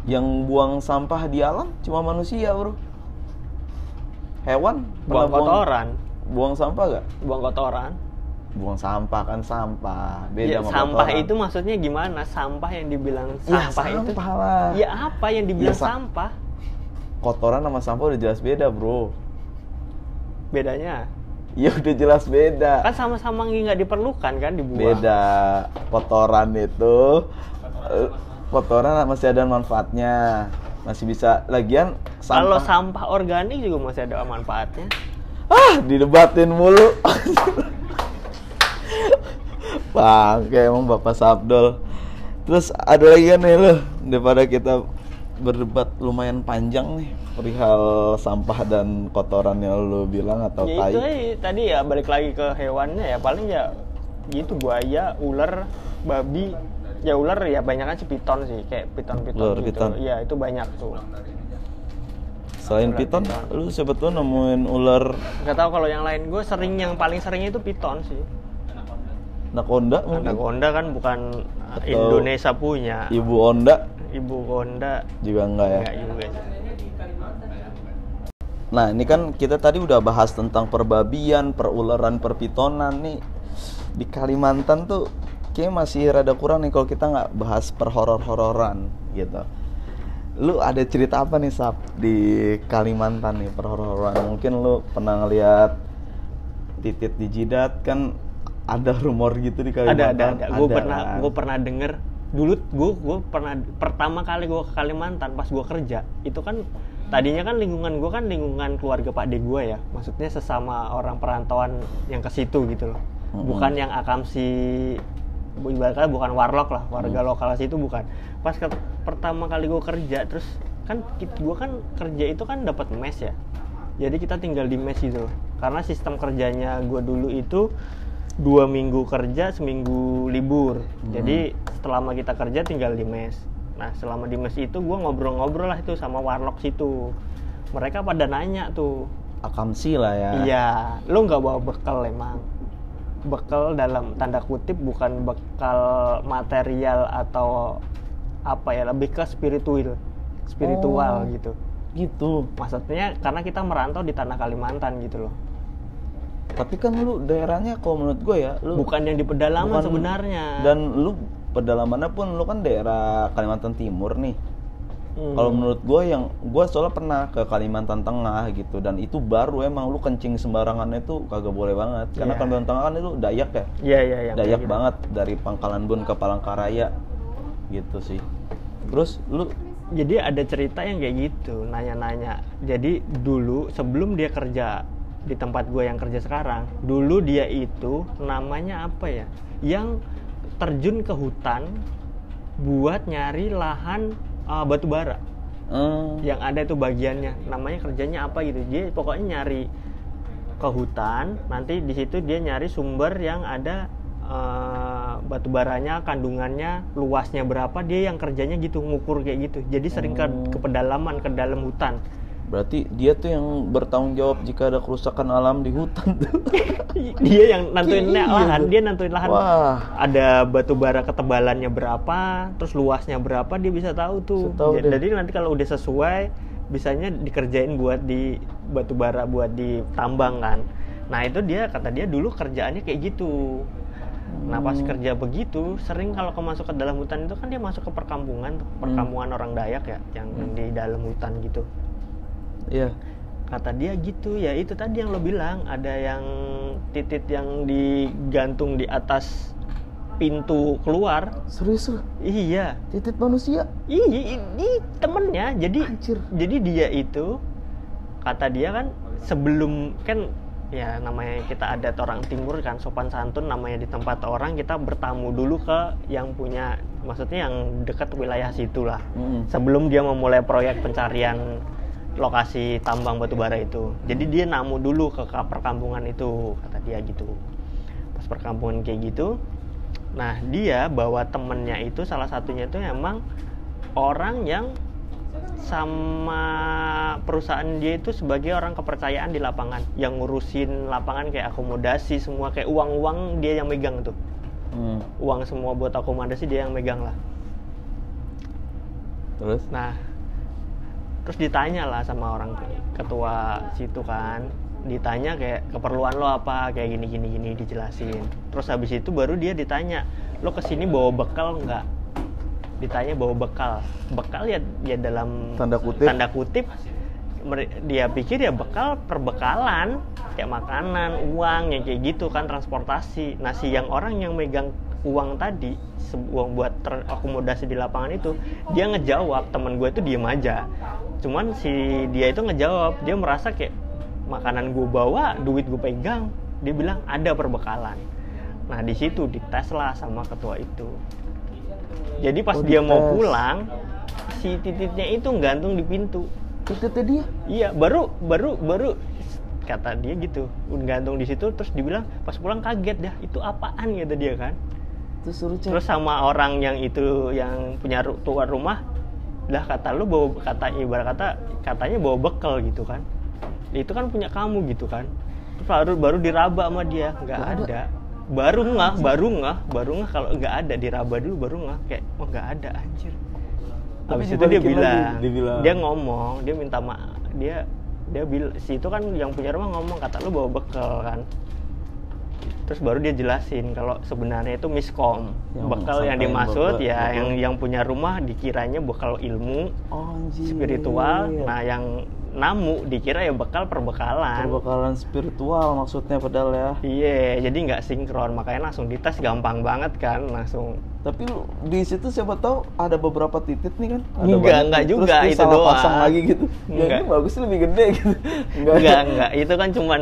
yang buang sampah di alam cuma manusia, Bro. Hewan Buang kotoran, Buang sampah gak? buang kotoran. buang sampah kan sampah beda Ya, sama sampah kotoran. itu maksudnya gimana? Sampah yang dibilang Ya, sampah itu. sampah lah. Ya apa yang dibilang Ya, sa- sampah? Kotoran sama sampah udah jelas beda bro. Bedanya? Ya udah jelas beda. Kan sama-sama nggak diperlukan kan dibuang. beda. Kotoran itu kotoran masih ada manfaatnya. Masih bisa lagian Kalau sampah sampah organik juga masih ada manfaatnya. ah didebatin mulu. Bangke emang bapak Sabdol. Terus ada lagi kan nih lo daripada kita berdebat lumayan panjang nih perihal sampah dan kotoran yang lo bilang atau ya tai itu tadi ya balik lagi ke hewannya ya paling ya gitu buaya, ular, babi. Ya ular ya banyak kan sih piton sih kayak piton-piton Ular, gitu. piton. Iya, itu banyak tuh. selain ular piton piton. lu siapa tuh nemuin ular Gak tahu kalau yang lain gue sering yang paling sering itu piton sih. nakonda mungkin Anaconda kan bukan Atau- Indonesia punya. ibu onda Ibu Honda juga enggak ya enggak juga sih. Nah, ini kan kita tadi udah bahas tentang perbabian, perularan, perpitonan nih. Di Kalimantan tuh kayak masih rada kurang nih kalau kita nggak bahas perhoror-hororan gitu. Lu ada cerita apa nih Sap di Kalimantan nih perhoror-hororan? Mungkin lu pernah ngeliat titit di jidat kan ada rumor gitu di Ada Kalimantan. ada ada. Gue pernah kan? gue pernah denger dulu gue gue pernah pertama kali gue ke Kalimantan pas gue kerja itu kan tadinya kan lingkungan gue kan lingkungan keluarga Pak De gue ya maksudnya sesama orang perantauan yang ke situ gitu loh bukan yang akamsi ibaratnya bukan warlock lah warga Mm. lokal situ bukan pas ke- pertama kali gue kerja terus kan gue kan kerja itu kan dapat mes ya jadi kita tinggal di mes gitu loh. karena sistem kerjanya gue dulu itu dua minggu kerja seminggu libur. Jadi selama kita kerja tinggal di mes. Nah selama di mes itu gue ngobrol-ngobrol lah itu sama warlock situ. Mereka pada nanya tuh. Akamsi lah ya. iya. Lu nggak bawa bekal emang? Bekal dalam tanda kutip bukan bekal material atau apa ya lebih ke spiritual spiritual Oh. gitu. Gitu. maksudnya karena kita merantau di tanah Kalimantan gitu loh Tapi kan lu daerahnya kalau menurut gue ya, lu bukan yang di pedalaman Bukan- sebenarnya Dan lu pedalamannya pun lu kan daerah Kalimantan Timur nih. Hmm. Kalau menurut gue yang gue soalnya pernah ke Kalimantan Tengah gitu dan itu baru emang lu kencing sembarangannya itu kagak boleh banget. Karena Iya. Kalimantan Tengah kan itu Dayak ya. iya iya iya Dayak gitu. banget dari Pangkalan Bun ke Palangkaraya gitu sih. Terus lu jadi ada cerita yang kayak gitu nanya-nanya jadi dulu sebelum dia kerja di tempat gue yang kerja sekarang dulu dia itu namanya apa ya? Yang terjun ke hutan buat nyari lahan uh, batu bara. Eh, yang ada itu bagiannya namanya kerjanya apa gitu. Dia pokoknya nyari ke hutan nanti di situ dia nyari sumber yang ada eh, batu baranya kandungannya luasnya berapa dia yang kerjanya gitu ngukur kayak gitu. Jadi sering ke, Oh. ke pedalaman ke dalam hutan berarti dia tuh yang bertanggung jawab jika ada kerusakan alam di hutan tuh. <laughs> dia yang nentuin Iya, lahan tuh. dia nentuin lahan Wah. ada batu bara ketebalannya berapa terus luasnya berapa dia bisa tahu tuh Bisa tahu Ja- deh. jadi nanti kalau udah sesuai bisanya dikerjain buat di batu bara buat ditambang kan nah itu dia kata dia dulu kerjaannya kayak gitu nah pas Hmm. kerja begitu sering kalau masuk ke dalam hutan itu kan dia masuk ke perkampungan tuh perkampungan orang Dayak ya yang Hmm. di dalam hutan gitu Iya. kata dia gitu ya itu tadi yang lo bilang ada yang titit yang digantung di atas pintu keluar Serius iya Titit manusia? iya ini temennya jadi Anjir. jadi dia itu kata dia kan sebelum kan ya namanya kita adat orang timur kan sopan santun namanya di tempat orang kita bertamu dulu ke yang punya maksudnya yang dekat wilayah situ lah Mm-mm. sebelum dia memulai proyek pencarian lokasi tambang batu bara itu. Jadi dia namu dulu ke ke perkampungan itu, kata dia gitu. Pas perkampungan kayak gitu, nah dia bawa temennya itu salah satunya itu emang orang yang sama perusahaan dia itu sebagai orang kepercayaan di lapangan yang ngurusin lapangan kayak akomodasi semua kayak uang-uang dia yang megang tuh Hmm. uang semua buat akomodasi dia yang megang lah Terus? Nah, terus ditanya lah sama orang ketua situ kan, ditanya kayak keperluan lo apa? Kayak gini gini gini dijelasin. Terus habis itu baru dia ditanya lo ke sini bawa bekal nggak? Ditanya bawa bekal. Bekal ya ya dalam Tanda kutip. tanda kutip dia pikir ya bekal perbekalan kayak makanan uang yang kayak gitu kan transportasi. Nah si yang orang yang megang uang tadi uang buat terakomodasi di lapangan itu dia ngejawab teman gue itu diem aja cuman si dia itu ngejawab dia merasa kayak makanan gue bawa duit gue pegang. Dia bilang ada perbekalan. Nah di situ dites lah sama ketua itu. Jadi pas Oh, dia mau pulang si tititnya itu gantung di pintu. Tititnya dia. Iya, baru baru baru kata dia gitu, gantung di situ terus dibilang pas pulang kaget dah, itu apaan? gitu dia kan. Terus suruh cek. Terus sama orang yang itu yang punya tuan rumah, lah kata lu bawa kata ibarat kata katanya bawa bekal gitu kan. Itu kan punya kamu gitu kan. Terus baru baru diraba sama dia, nggak ada. Baru nggak, baru nggak, baru nggak kalau nggak ada diraba dulu baru nggak kayak oh nggak ada anjir. Habis itu dia bilang, dia bilang. dia ngomong, dia minta maaf, dia dia bil si itu kan yang punya rumah ngomong kata lu bawa bekal kan. Terus baru dia jelasin kalau sebenarnya itu miskom. Yang bekal yang dimaksud ya bekal. yang yang punya rumah dikiranya bekal ilmu Oh, anjir. spiritual. Nah, yang namu dikira ya bekal perbekalan. Perbekalan spiritual maksudnya padahal ya. Iya, jadi nggak sinkron, makanya langsung dites gampang banget kan, langsung. Tapi lu di situ siapa tahu ada beberapa titik nih kan? Ada Enggak, banyak. enggak Terus juga, dia itu salah doang. pasang lagi gitu. Ya Enggak. ini bagus lebih gede gitu. Enggak, enggak, itu kan cuman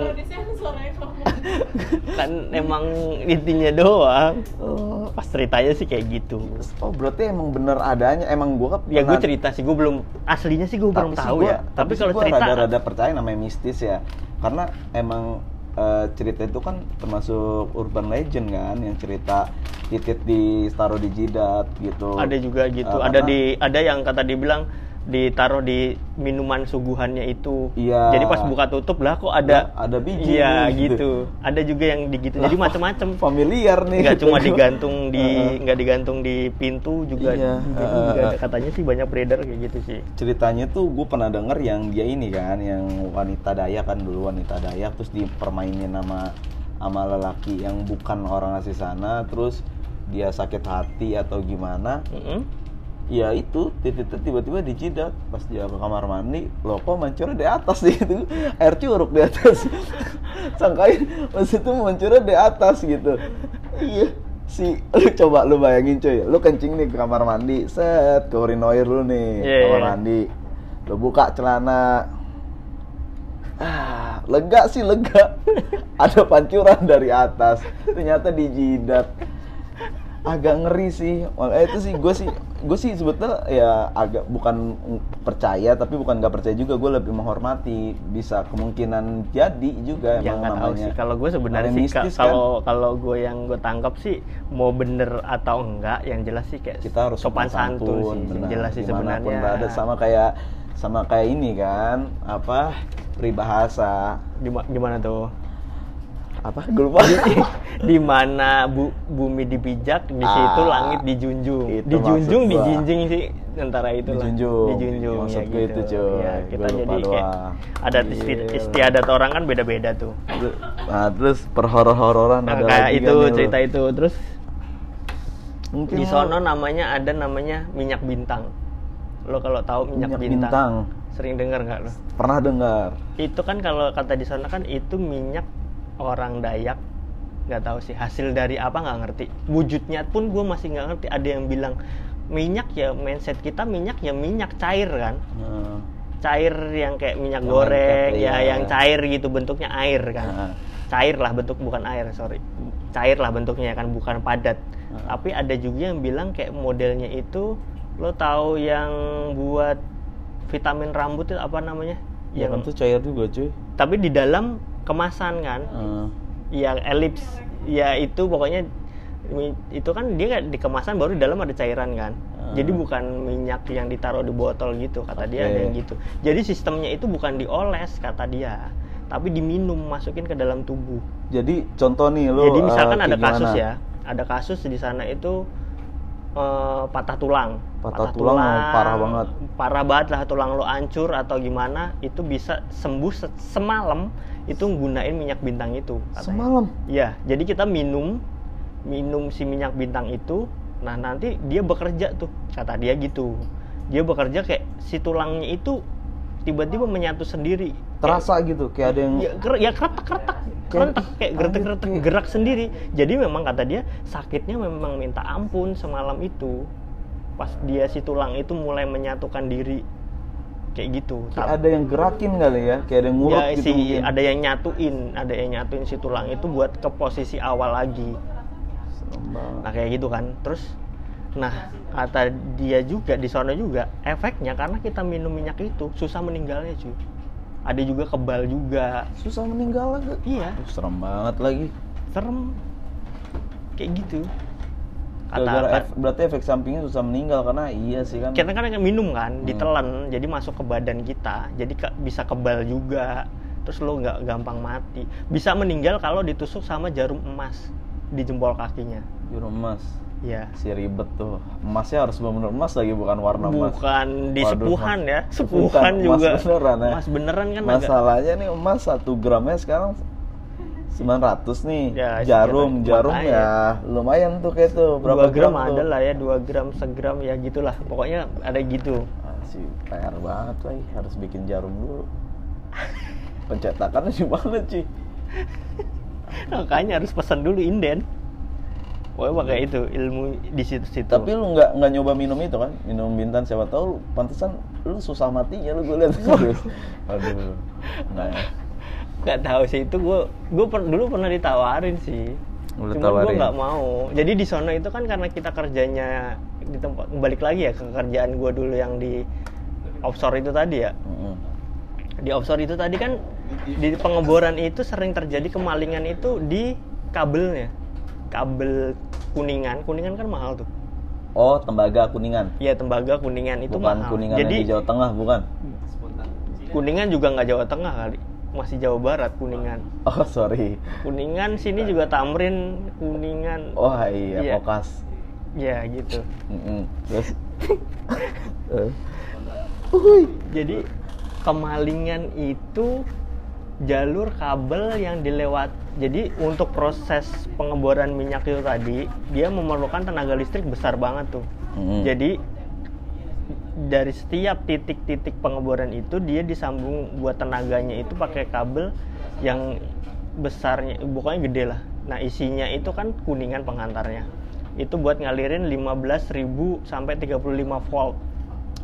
kan emang intinya doang. Oh, Pas ceritanya sih kayak gitu. oh berarti emang bener adanya. Emang gua kan Ya gue cerita sih, gue belum aslinya sih gue belum tapi sih tahu gua- ya. Tapi sih kalau gua cerita rada-rada percaya namanya mistis ya. Karena emang eh, cerita itu kan termasuk urban legend kan yang cerita titit ditaruh di jidat gitu. ada juga gitu. Eh, ada karena- di ada yang kata dibilang ditaruh di minuman suguhannya itu. Iya. Jadi pas buka tutup lah kok ada Lah, ada biji Iya gitu. gitu. Ada juga yang di gitu. Jadi macam-macam. familiar nih. Nggak cuma <laughs> digantung di nggak digantung di pintu juga. Iya, juga, heeh, juga. heeh. Katanya sih banyak beredar kayak gitu sih. ceritanya tuh gue pernah denger yang dia ini kan yang wanita Dayak kan dulu wanita Dayak terus dipermainin sama sama lelaki yang bukan orang asli sana terus dia sakit hati atau gimana Mm-mm. Ya itu titik tiba-tiba di jidat pas dia ke kamar mandi loh kok mancurnya di atas gitu air curug di atas. <laughs> Sangkain pas itu mancurnya di atas gitu. Iya si lu coba lu bayangin cuy lu kencing nih ke kamar mandi set ke urinoir lu nih Iya, kamar iya. mandi. Lu buka celana. Ah lega sih lega. <laughs> Ada pancuran dari atas ternyata di jidat agak ngeri sih. Makanya itu sih gue sih gue sih sebetulnya ya agak bukan percaya tapi bukan nggak percaya juga. Gue lebih menghormati. Bisa kemungkinan jadi juga yang emang namanya sih. Kalau gue sebenarnya sih ka- mistis kan. kalau kalau gue yang gue tangkap sih mau bener atau enggak yang jelas sih kayak kita harus sopan santun sih. Benar. jelas sih sebenarnya. berada. Sama kayak sama kayak ini kan apa peribahasa. Di- gimana tuh apa gue lupa di mana bu, bumi dipijak di Ah, situ langit dijunjung itu dijunjung dijinjing sih antara itu lah Dijunjung. dijunjung Maksud ya gitu itu, cuy. ya, kita Gua lupa jadi kayak doang. adat isti, Gila. istiadat orang kan beda-beda tuh nah terus perhoror-hororan Nah, ada kayak lagi itu kan lu? cerita itu terus Mungkin di sono namanya ada namanya minyak bintang lo kalau tahu minyak, Minyak bintang, bintang. sering dengar nggak lo pernah dengar itu kan kalau kata di sana kan itu minyak orang Dayak nggak tahu sih. Hasil dari apa nggak ngerti. Wujudnya pun gue masih nggak ngerti. Ada yang bilang minyak ya mindset kita minyak ya minyak cair kan? Nah, cair yang kayak minyak goreng ya iya. yang cair gitu bentuknya air kan? Nah. cair lah bentuk bukan air sorry. Cair lah bentuknya kan? Bukan padat. Nah. tapi ada juga yang bilang kayak modelnya itu lo tahu yang buat vitamin rambut itu apa namanya? Ya yang kan tuh cair juga cuy. Tapi di dalam kemasan kan Nah, yang elips ya itu pokoknya itu kan dia di kemasan baru di dalam ada cairan kan Ah. jadi bukan minyak yang ditaruh di botol gitu kata dia Oke. ada yang gitu jadi sistemnya itu bukan dioles kata dia tapi diminum masukin ke dalam tubuh jadi contoh nih lo jadi misalkan eh, ada kayak kasus gimana? ya ada kasus di sana itu eh, patah tulang Patah tulang, oh, parah banget. parah banget lah tulang lo hancur atau gimana itu bisa sembuh se- semalam itu gunain minyak bintang itu katanya. Semalam. Iya, jadi kita minum minum si minyak bintang itu, nah nanti dia bekerja tuh, kata dia gitu. Dia bekerja kayak si tulangnya itu tiba-tiba menyatu sendiri. Terasa gitu, kayak ada yang Ya, ger- ya kretek kretek kretek kayak geretek geretek gerak sendiri. Jadi memang kata dia sakitnya memang minta ampun semalam itu. Pas dia si tulang itu mulai menyatukan diri kayak gitu. kayak ada yang gerakin kali ya, kayak ada yang ngurut ya, gitu si mungkin. ada yang nyatuin, ada yang nyatuin si tulang itu buat ke posisi awal lagi. Serem banget. Nah kayak gitu kan. Terus nah kata dia juga di sana juga efeknya karena kita minum minyak itu susah meninggalnya cuy. Ada juga kebal juga. Susah meninggal lagi. Iya, Aduh, serem banget lagi. serem. Kayak gitu. Gara-gara ef- berarti efek sampingnya susah meninggal karena iya sih kan. kita kan minum kan, Hmm. ditelan, jadi masuk ke badan kita, jadi ke- bisa kebal juga. Terus lo nggak gampang mati. Bisa meninggal kalau ditusuk sama jarum emas di jempol kakinya. Jarum emas. Ya. Si ribet tuh. Emasnya harus benar emas lagi bukan warna emas. Bukan di Waduh, sepuhan ya, Bukan, sepuhan emas juga. beneran ya. Emas beneran kan agak Masalahnya nih emas 1 gramnya sekarang 900 nih. Ya, jarum, jarum ya lumayan tuh kayak tuh. Berapa 2 gram, tuh? ada lah ya, 2 gram, segram ya gitulah. Pokoknya ada gitu. Masih PR banget lagi, harus bikin jarum dulu. <laughs> Pencetakannya di mana, Ci? <laughs> Makanya harus pesan dulu inden. Pokoknya pakai itu ilmu di situ-situ. Tapi lu nggak nggak nyoba minum itu kan? Minum bintan siapa tahu lu pantesan lu susah matinya lu gue lihat. <laughs> Aduh. Nah. Nggak tahu sih itu gue gue dulu pernah ditawarin sih. Udah cuman gue nggak mau. Jadi di sono itu kan karena kita kerjanya di tempat balik lagi ya ke kerjaan gue dulu yang di offshore itu tadi ya. Di offshore itu tadi kan di pengeboran itu sering terjadi kemalingan itu di kabelnya. Kabel kuningan kuningan kan mahal tuh. Oh, tembaga kuningan. Iya tembaga kuningan itu bukan mahal. kuningan jadi di Jawa Tengah, bukan? kuningan juga nggak Jawa Tengah kali masih Jawa Barat kuningan Oh, <laughs> sorry. kuningan sini juga Tamrin kuningan Wah, iya, Iya. Pokas. ya gitu Mm-mm. Terus? <laughs> Eh. jadi kemalingan itu jalur kabel yang dilewat jadi untuk proses pengeboran minyak itu tadi dia memerlukan tenaga listrik besar banget tuh Mm-mm. jadi dari setiap titik-titik pengeboran itu dia disambung buat tenaganya itu pakai kabel yang besarnya pokoknya gede lah nah isinya itu kan kuningan pengantarnya itu buat ngalirin 15.000 sampai 35 volt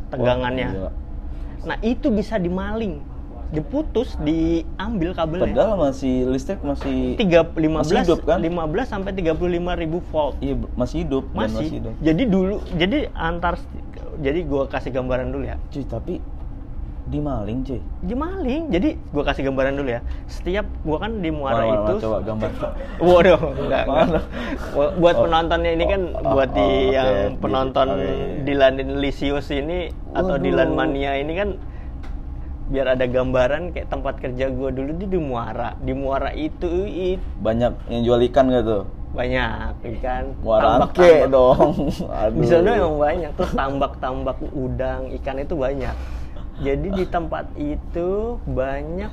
tegangannya Wah. Nah itu bisa dimaling, diputus, diambil kabelnya. Padahal masih listrik masih Tiga, masih 15, hidup kan? 15 sampai 35 ribu volt. Iya, masih hidup masih Masih. hidup. Jadi dulu, jadi antar, jadi gua kasih gambaran dulu ya. Cuy, tapi dimaling, cuy. Dimaling, jadi gua kasih gambaran dulu ya. Setiap gua kan di muara itu. coba gambar. <laughs> Waduh, enggak, enggak. Bu- Buat Oh. penontonnya ini kan Oh, buat di oh, yang Di- penonton oke. Dilan Lisius ini atau Waduh. Dilan Mania ini kan biar ada gambaran kayak tempat kerja gue dulu di di Muara. Di Muara itu, itu Banyak yang jual ikan gak tuh? Banyak ikan Muara tambak- dong. <laughs> Aduh. Di sana emang banyak terus tambak-tambak udang ikan itu banyak. Jadi di tempat itu banyak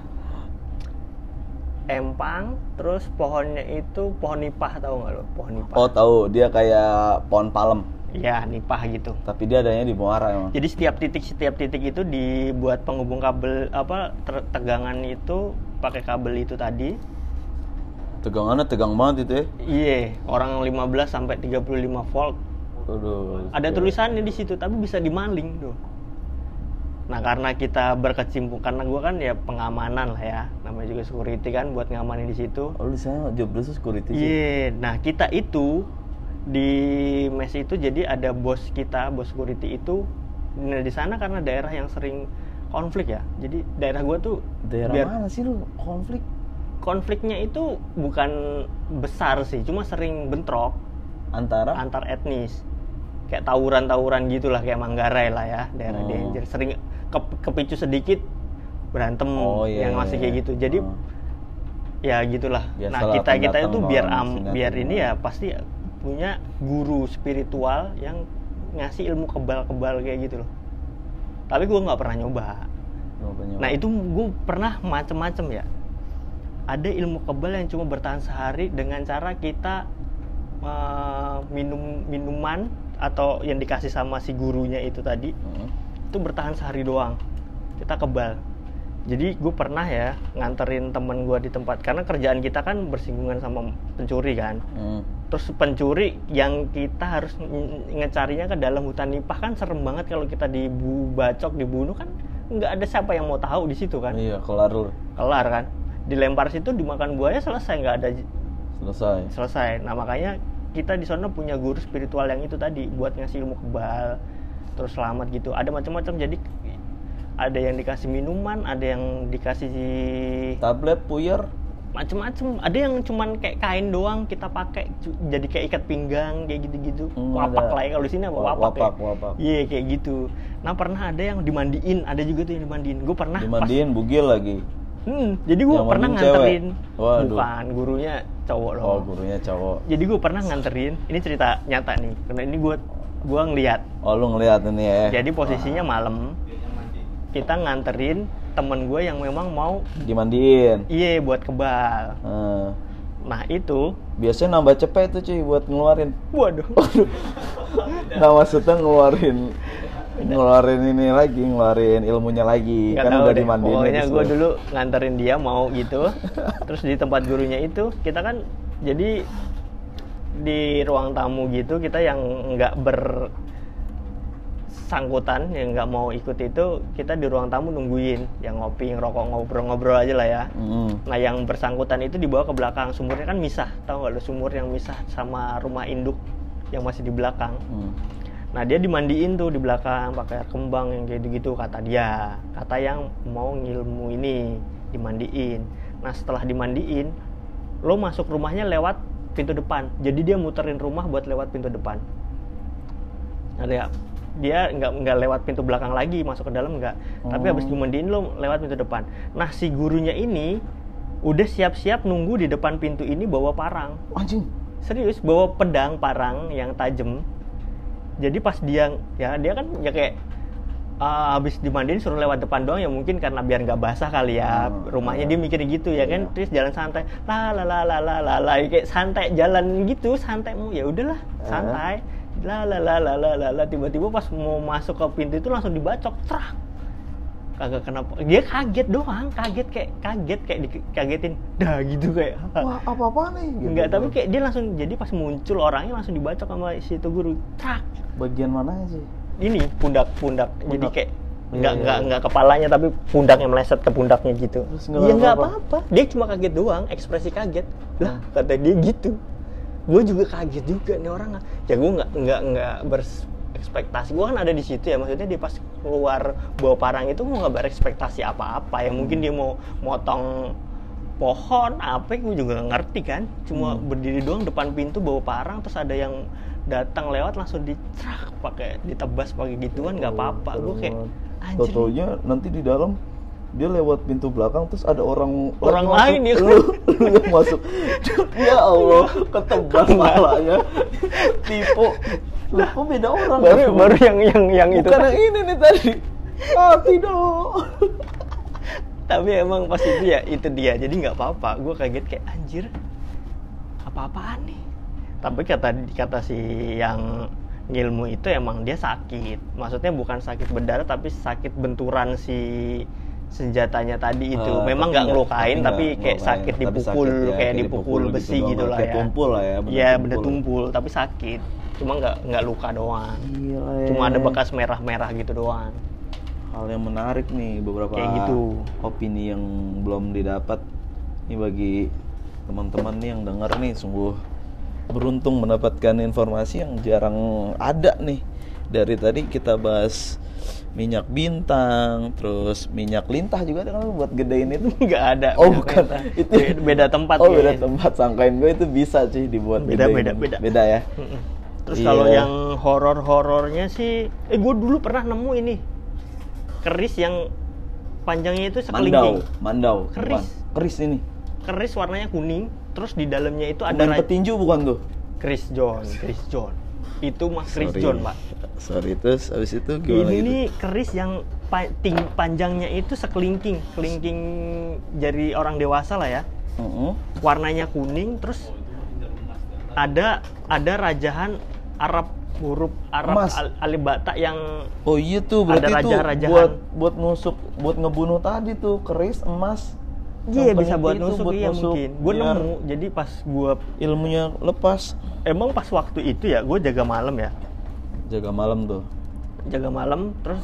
empang, terus pohonnya itu pohon nipah tahu nggak lo? Pohon nipah. Oh, tahu. Dia kayak pohon palem, Ya nipah gitu. tapi dia adanya di Muara emang. Jadi setiap titik setiap titik itu dibuat penghubung kabel apa tegangan itu pakai kabel itu tadi. Tegangannya tegang banget itu ya. Iya, orang 15 sampai 35 volt. Aduh. Ada tulisannya di situ, tapi bisa dimaling tuh. Nah, karena kita berkecimpung karena gua kan ya pengamanan lah ya. Namanya juga security kan buat ngamanin di situ. Oh, lu saya job dulu security sih. Iya, nah kita itu di mes itu jadi ada bos kita, bos security itu nah, di sana karena daerah yang sering konflik ya. Jadi daerah gua tuh Daerah biar mana sih lu konflik? Konfliknya itu bukan besar sih, cuma sering bentrok Antara antar etnis. Kayak tawuran-tawuran gitulah kayak Manggarai lah ya, daerah Oh. danger. Sering ke- kepicu sedikit berantem Oh, iya, yang masih iya, kayak iya. gitu. Jadi Oh. ya gitulah. nah, Biasalah kita kita pendatang itu biar am, biar ini ya pasti punya guru spiritual yang ngasih ilmu kebal-kebal kayak gitu loh tapi gue nggak pernah nyoba nah itu gue pernah macem-macem ya ada ilmu kebal yang cuma bertahan sehari dengan cara kita uh, minum minuman atau yang dikasih sama si gurunya itu tadi Hmm. itu bertahan sehari doang kita kebal jadi gue pernah ya nganterin temen gue di tempat karena kerjaan kita kan bersinggungan sama pencuri kan Hmm. terus pencuri yang kita harus nge- ngecarinya ke dalam hutan nipah kan serem banget kalau kita dibacok dibunuh kan nggak ada siapa yang mau tahu di situ kan Iya, kelar lu. kelar kan dilempar situ dimakan buaya selesai nggak ada Selesai. selesai nah makanya kita di sana punya guru spiritual yang itu tadi buat ngasih ilmu kebal terus selamat gitu ada macam-macam jadi ada yang dikasih minuman ada yang dikasih Tablet puyer. macem-macem ada yang cuman kayak kain doang kita pakai jadi kayak ikat pinggang kayak gitu-gitu Hmm, wapak ada. lah ya kalau di sini apa Wa- wapak, wapak, ya wapak. iya kayak gitu nah pernah ada yang dimandiin ada juga tuh yang dimandiin gue pernah pas- Dimandiin bugil lagi. Hmm, jadi gue pernah cewek? nganterin Waduh. bukan gurunya cowok loh Oh, gurunya cowok. jadi gue pernah nganterin ini cerita nyata nih karena ini gue gue ngeliat Oh, lu ngeliat ini ya. jadi posisinya malam kita nganterin temen gue yang memang mau dimandiin. iye buat kebal Eh, nah itu biasanya nambah cepet tuh cuy buat ngeluarin. waduh <laughs> Nah, maksudnya ngeluarin ngeluarin ini lagi, ngeluarin ilmunya lagi. Nggak kan udah deh. dimandiin. Pokoknya gue dulu nganterin dia mau gitu. <laughs> Terus di tempat gurunya itu kita kan jadi di ruang tamu gitu kita yang nggak bersangkutan yang nggak mau ikut itu kita di ruang tamu nungguin yang ngopi ngerokok ngobrol-ngobrol aja lah ya Mm. nah yang bersangkutan itu dibawa ke belakang sumurnya kan misah tahu nggak lo sumur yang misah sama rumah induk yang masih di belakang Mm. Nah dia dimandiin tuh di belakang pakai air kembang yang kayak gitu kata dia. Kata yang mau ngilmu ini dimandiin. Nah setelah dimandiin, lo masuk rumahnya lewat pintu depan. Jadi dia muterin rumah buat lewat pintu depan. Nah dia dia nggak nggak lewat pintu belakang lagi masuk ke dalam nggak. Tapi habis Oh. dimandiin lo lewat pintu depan. Nah si gurunya ini udah siap-siap nunggu di depan pintu ini bawa parang Anjing. serius bawa pedang parang yang tajam jadi pas dia ya dia kan ya kayak uh, habis dimandiin suruh lewat depan doang ya mungkin karena biar nggak basah kali ya Hmm, rumahnya iya. dia mikir gitu ya kan Iya. terus jalan santai la la la la la la la kayak santai jalan gitu santai mau ya udahlah Eh. santai la la la la la la la tiba-tiba pas mau masuk ke pintu itu langsung dibacok trak kagak kenapa dia kaget doang kaget kayak kaget kayak dikagetin dah gitu kayak Wah, apa-apa nih? Gitu. Enggak, tapi kayak dia langsung jadi pas muncul orangnya langsung dibacok sama si itu guru. Trak. bagian mana sih? Ini pundak-pundak. Jadi Pundak. kayak Iya, enggak iya, enggak iya. enggak kepalanya tapi pundaknya meleset ke pundaknya gitu. Terus nggak Iya enggak apa-apa? Dia cuma kaget doang, ekspresi kaget. Lah, Hmm. kata dia gitu. Gue juga kaget juga nih orang. Ya gue enggak enggak enggak berekspektasi. Gue kan ada di situ ya, maksudnya dia pas keluar bawa parang itu gue nggak berekspektasi apa-apa ya. Mungkin dia mau motong pohon apa gue juga nggak ngerti kan. Cuma Hmm. berdiri doang depan pintu bawa parang terus ada yang datang lewat langsung dicrak pakai ditebas pakai gituan nggak apa-apa. Gue kayak anjir. Totonya nanti di dalam dia lewat pintu belakang terus ada orang Orang lain ya. lu, lu yang masuk. <laughs> Ya Allah ketebas malahnya tipu lah kok beda orang? Baru baru yang yang yang itu. Bukan yang ini nih tadi. Ah tidak. Tapi emang pas itu ya itu dia. Jadi nggak apa-apa. Gue kaget kayak anjir apa-apaan nih? Tapi kata kata si yang ngilmu itu emang dia sakit. Maksudnya bukan sakit berdarah tapi sakit benturan si senjatanya tadi itu. Ah, memang nggak ngelukain tapi tapi, kayak ngelukain, sakit tapi dipukul sakit ya, kayak kayak dipukul dipukul besi gitu gitu lah ya. tumpul lah ya, benda iya benda tumpul. tumpul tapi sakit cuma nggak nggak luka doang Gila, cuma ada eh. bekas merah-merah gitu doang hal yang menarik nih beberapa Kayak gitu. opini yang belum didapat ini bagi teman-teman nih yang dengar nih sungguh beruntung mendapatkan informasi yang jarang ada nih dari tadi kita bahas minyak bintang terus minyak lintah juga ada kan buat gedein itu <laughs> nggak ada Oh bukan, itu Be- beda tempat Oh beda guys. tempat, sangkain gue itu bisa sih dibuat Beda, gedein. beda, beda. Beda ya. Terus Iya. kalau yang horor-horornya sih, eh gue dulu pernah nemu ini keris yang panjangnya itu Mandau, sekelingking. mandau. Keris. Bukan. Keris ini. Keris warnanya kuning, terus di dalamnya itu ada ra- petinju bukan tuh? Chris John Chris John itu mah Chris Sorry. John pak sorry terus habis itu gimana ini gitu nih keris yang pa- ting- panjangnya itu sekelingking kelingking jari orang dewasa lah ya Mm-mm. warnanya kuning terus ada ada rajahan Arab huruf Arab al- alibata yang oh iya tuh berarti Ada tuh raja-rajahan. buat buat nusuk buat ngebunuh tadi tuh keris emas iya bisa buat nusuk iya nusuk, mungkin. Gue nemu jadi pas gue ilmunya lepas. Emang pas waktu itu ya gue jaga malam ya? Jaga malam tuh. Jaga malam terus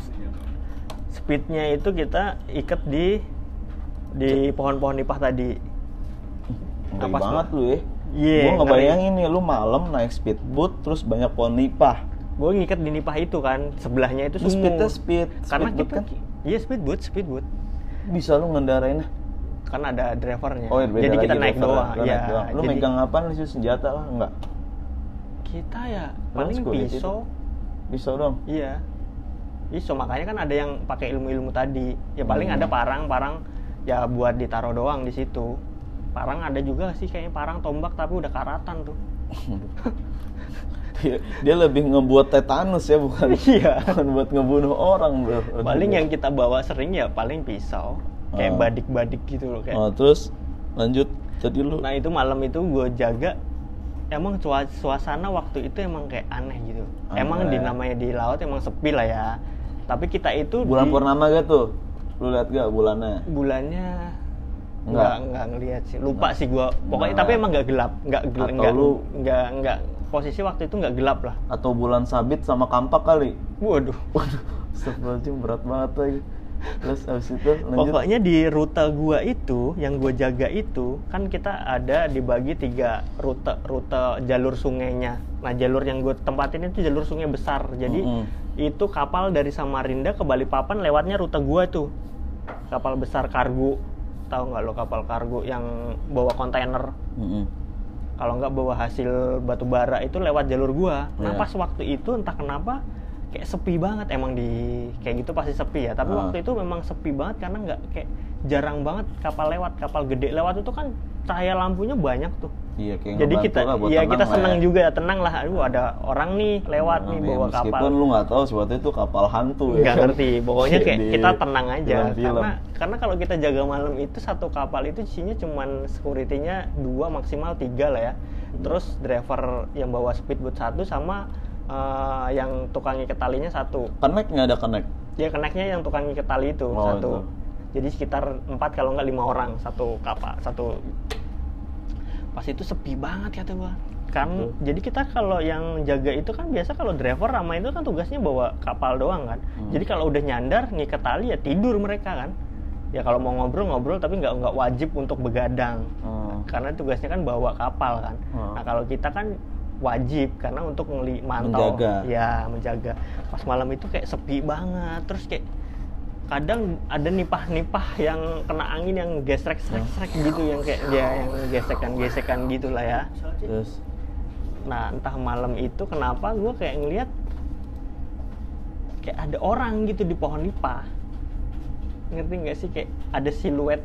speednya itu kita ikat di di pohon-pohon nipah tadi. Ngeri sih? banget lu ya Iya, gua ngeri. ngebayangin nih lu malam naik speedboat terus banyak pohon nipah. Gue ngikat di nipah itu kan sebelahnya itu speednya sumur. speed karena speedboat kita kan? iya speedboat speedboat bisa lu ngendarainnya kan ada drivernya. Oh iya, beda jadi kita naik doang ya naik doang. lu jadi megang apa nih senjata lah enggak? Kita ya paling pisau. Pisau dong iya. Pisau makanya kan ada yang pakai ilmu-ilmu tadi. Ya paling Hmm. ada parang parang ya buat ditaruh doang di situ parang ada juga sih kayaknya parang tombak tapi udah karatan tuh. Dia, dia lebih ngebuat tetanus ya bukan? <laughs> Iya. bukan buat ngebunuh orang bro. Paling yang kita bawa sering ya paling pisau. Kayak Ah. badik-badik gitu loh kayak. Oh, terus lanjut tadi lu? Nah itu malam itu gue jaga. Emang suasana waktu itu emang kayak aneh gitu. Aneh. Emang di namanya di laut emang sepi lah ya. Tapi kita itu bulan di- purnama gak tuh lu lihat gak bulannya? Bulannya Enggak. Enggak, enggak ngelihat sih Lupa sih gue Pokoknya Nah. tapi emang nggak gelap Nggak gel- Atau nggak, lu- nggak, nggak Posisi waktu itu nggak gelap lah atau bulan sabit sama kampak kali Waduh waduh Astagfirullahaladzim berat banget lagi terus habis itu lanjut Pokoknya di rute gua itu, yang gua jaga itu, kan kita ada dibagi tiga rute, rute jalur sungainya. Nah jalur yang gue tempatin itu jalur sungai besar. Jadi Mm-mm. itu kapal dari Samarinda ke Balikpapan lewatnya rute gua tuh. Kapal besar kargo, tahu nggak lo kapal kargo yang bawa kontainer? Mm-mm. Kalau nggak bawa hasil batu bara itu lewat jalur gua. Nah Iya. pas waktu itu entah kenapa kayak sepi banget emang di kayak gitu pasti sepi ya. Tapi Ah. waktu itu memang sepi banget karena nggak kayak jarang banget kapal lewat, kapal gede lewat itu kan cahaya lampunya banyak tuh. Iya kayak Jadi kita lah buat tenang kita senang ya. juga ya tenang lah. Aduh ada orang nih lewat Nah, nih bawa meskipun kapal. lu nggak tahu sebetulnya itu kapal hantu ya nggak kan? ngerti pokoknya kayak Di kita tenang aja film-film. karena karena kalau kita jaga malam itu satu kapal itu isinya cuman security-nya dua maksimal tiga lah ya terus driver yang bawa speedboat satu sama eh, yang tukang ikat talinya satu connect nggak ada connect dia keneknya yang tukang ikat tali itu Oh, satu itu. jadi sekitar empat kalau nggak lima orang satu kapal satu pas itu sepi banget kata gua kan Betul. jadi kita kalau yang jaga itu kan biasa kalau driver sama itu kan tugasnya bawa kapal doang kan Hmm. jadi kalau udah nyandar ngikat tali ya tidur mereka kan ya kalau mau ngobrol ngobrol tapi nggak nggak wajib untuk begadang Hmm. karena tugasnya kan bawa kapal kan Hmm. nah kalau kita kan wajib karena untuk ngeli mantau Menjaga. ya menjaga pas malam itu kayak sepi banget terus kayak kadang ada nipah-nipah yang kena angin yang gesrek-srek-srek gitu yang kayak dia yang gesekan-gesekan gitulah ya. Terus? Nah entah malam itu kenapa gue kayak ngelihat kayak ada orang gitu di pohon nipah. Ngerti nggak sih? Kayak ada siluet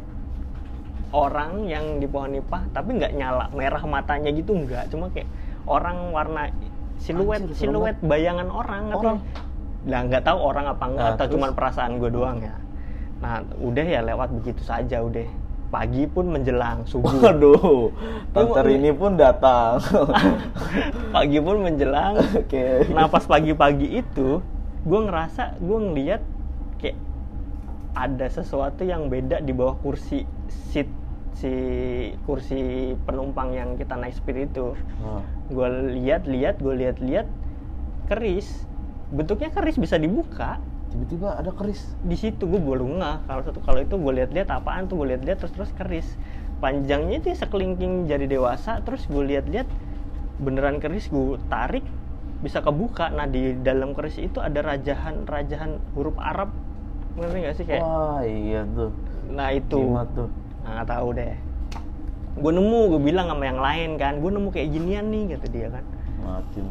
orang yang di pohon nipah tapi nggak nyala merah matanya gitu nggak. Cuma kayak orang warna siluet Anjir, siluet bayangan orang ngerti Lah nggak tahu orang apa enggak Nah, atau cuma perasaan gue doang ya. Nah udah ya lewat begitu saja udah. Pagi pun menjelang subuh. Waduh tante Lu- Rini pun datang. <laughs> Pagi pun menjelang. Oke. Nah pas pagi-pagi itu gue ngerasa gue ngeliat kayak ada sesuatu yang beda di bawah kursi seat si kursi penumpang yang kita naik speed itu. Nah, gue lihat-lihat gue lihat-lihat keris bentuknya keris bisa dibuka. Tiba-tiba ada keris. Di situ gue baru ngeh kalau satu kalau itu gue lihat-lihat apaan tuh gue lihat-lihat terus terus keris. Panjangnya itu sekelingking jari dewasa terus gue lihat-lihat beneran keris gue tarik bisa kebuka. Nah di dalam keris itu ada rajahan rajahan huruf Arab. Ngerti nggak sih kayak wah iya tuh. Nah itu. Jimat tuh. Nah nggak tahu deh. Gue nemu gue bilang sama yang lain kan gue nemu kayak ginian nih kata dia kan.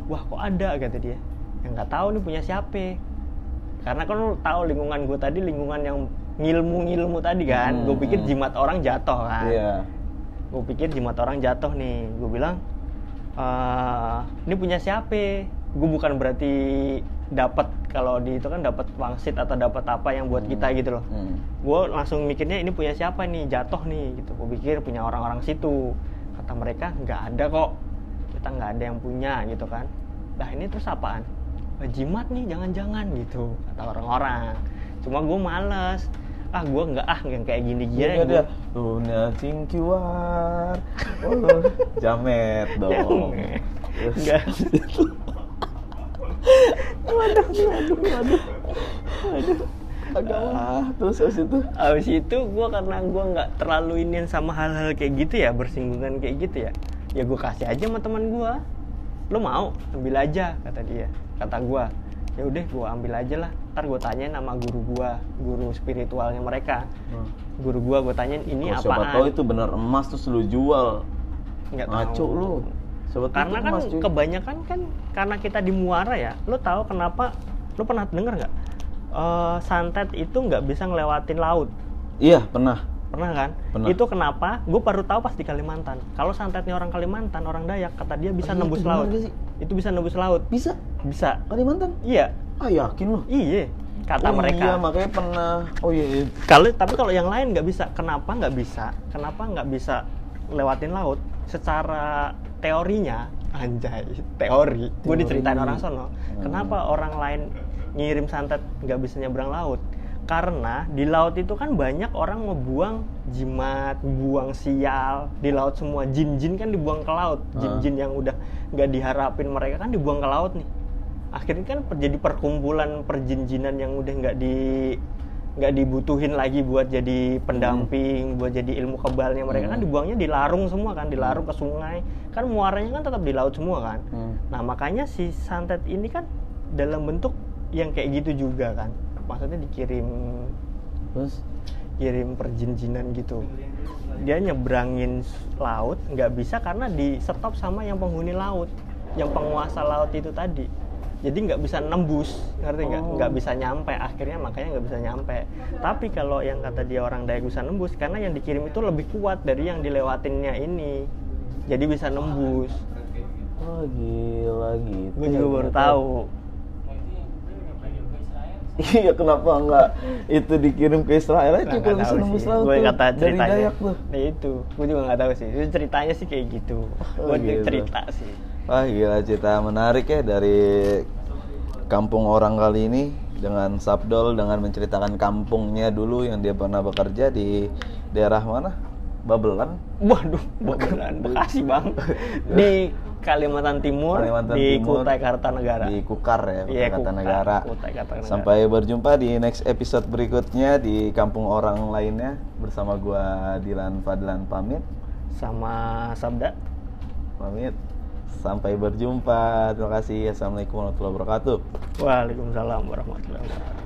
Wah kok ada kata dia yang nggak tahu nih punya siapa. Karena kan lu tahu lingkungan gue tadi lingkungan yang ngilmu-ngilmu tadi kan. Hmm, gue pikir hmm. jimat orang jatuh kan. Iya. Gue pikir jimat orang jatuh nih. Gue bilang eh, ini punya siapa? Gue bukan berarti dapat kalau di itu kan dapat wangsit atau dapat apa yang buat kita gitu loh. Hmm. gue langsung mikirnya ini punya siapa nih? Jatuh nih gitu. Gue pikir punya orang-orang situ. Kata mereka nggak ada kok. Kita nggak ada yang punya gitu kan. Nah ini terus apaan? "Ah, jimat nih jangan-jangan gitu kata orang-orang. Cuma gue males. Ah gue nggak ah yang kayak gini gini Iya dia Luna cingkiwar oh, Jamet <laughs> dong. Enggak. Agak ah, Terus habis itu? Abis itu gue karena gue nggak terlalu ini sama hal-hal kayak gitu ya bersinggungan kayak gitu ya ya gue kasih aja sama teman gue lo mau? Ambil aja kata dia kata gue ya udah gue ambil aja lah. Ntar gue tanyain sama guru gue guru spiritualnya mereka. Hmm. guru gue gue tanyain ini Oh, siapa tahu itu benar emas terus lu jual. Nggak Ngaco tahu. lu. Siapa karena kan emas, cuy. kebanyakan kan karena kita di muara ya lo tahu kenapa? Lo pernah denger nggak? Eh, santet itu nggak bisa ngelewatin laut. Iya pernah pernah kan? Pernah. itu kenapa? Gue baru tahu pas di Kalimantan. Kalau santetnya orang Kalimantan orang Dayak kata dia bisa Oh, nembus itu laut. sih? itu bisa nembus laut. Bisa? Bisa. Kalimantan? Iya. Ah yakin lu? Iya kata oh, mereka. Iya makanya pernah. Oh iya, iya. kalau tapi kalau yang lain nggak bisa. Kenapa nggak bisa? Kenapa nggak bisa lewatin laut? Secara teorinya anjay teori. Gue diceritain orang sono. Hmm. kenapa orang lain ngirim santet nggak bisa nyebrang laut karena di laut itu kan banyak orang ngebuang jimat, buang sial di laut semua jin-jin kan dibuang ke laut, Ah. jin-jin yang udah nggak diharapin mereka kan dibuang ke laut nih. Akhirnya kan terjadi perkumpulan perjin-jinan yang udah nggak di nggak dibutuhin lagi buat jadi pendamping, buat jadi ilmu kebalnya mereka kan Hmm. dibuangnya di larung semua kan, di larung ke sungai. Kan muaranya kan tetap di laut semua kan. Hmm. Nah makanya si santet ini kan dalam bentuk yang kayak gitu juga kan. Maksudnya dikirim Terus kirim perjin-jinan gitu. Dia nyebrangin laut nggak bisa karena di stop sama yang penghuni laut, yang penguasa laut itu tadi. Jadi nggak bisa nembus, ngerti nggak? Oh. Nggak bisa nyampe. Akhirnya makanya nggak bisa nyampe. Tapi kalau yang kata dia orang Dayak bisa nembus, karena yang dikirim itu lebih kuat dari yang dilewatinnya ini. Jadi bisa nembus. Oh gila gitu Gue juga baru tahu. <laughs> Iya kenapa enggak itu dikirim ke Israel aja Nggak bisa tahu nembus Gue kata dari ceritanya. Dayak tuh. Nah itu, gue juga nggak tahu sih. Itu ceritanya sih kayak gitu. Oh, Buat gitu. cerita sih. Wah gila cerita menarik ya dari kampung orang kali ini dengan Sabdol dengan menceritakan kampungnya dulu yang dia pernah bekerja di daerah mana? Babelan. Waduh, Babelan, <laughs> Bekasi bang. <laughs> Di Kalimantan Timur, Kalimantan di Timur, Kutai Kartanegara. Di Kukar ya, Iya, Kukar Kukar, Negara. Kutai Kartanegara. Sampai berjumpa di next episode berikutnya di kampung orang lainnya bersama gua Dilan Fadlan pamit. Sama Sabda. Pamit. Sampai berjumpa. Terima kasih. Assalamualaikum warahmatullahi wabarakatuh. Waalaikumsalam warahmatullahi wabarakatuh.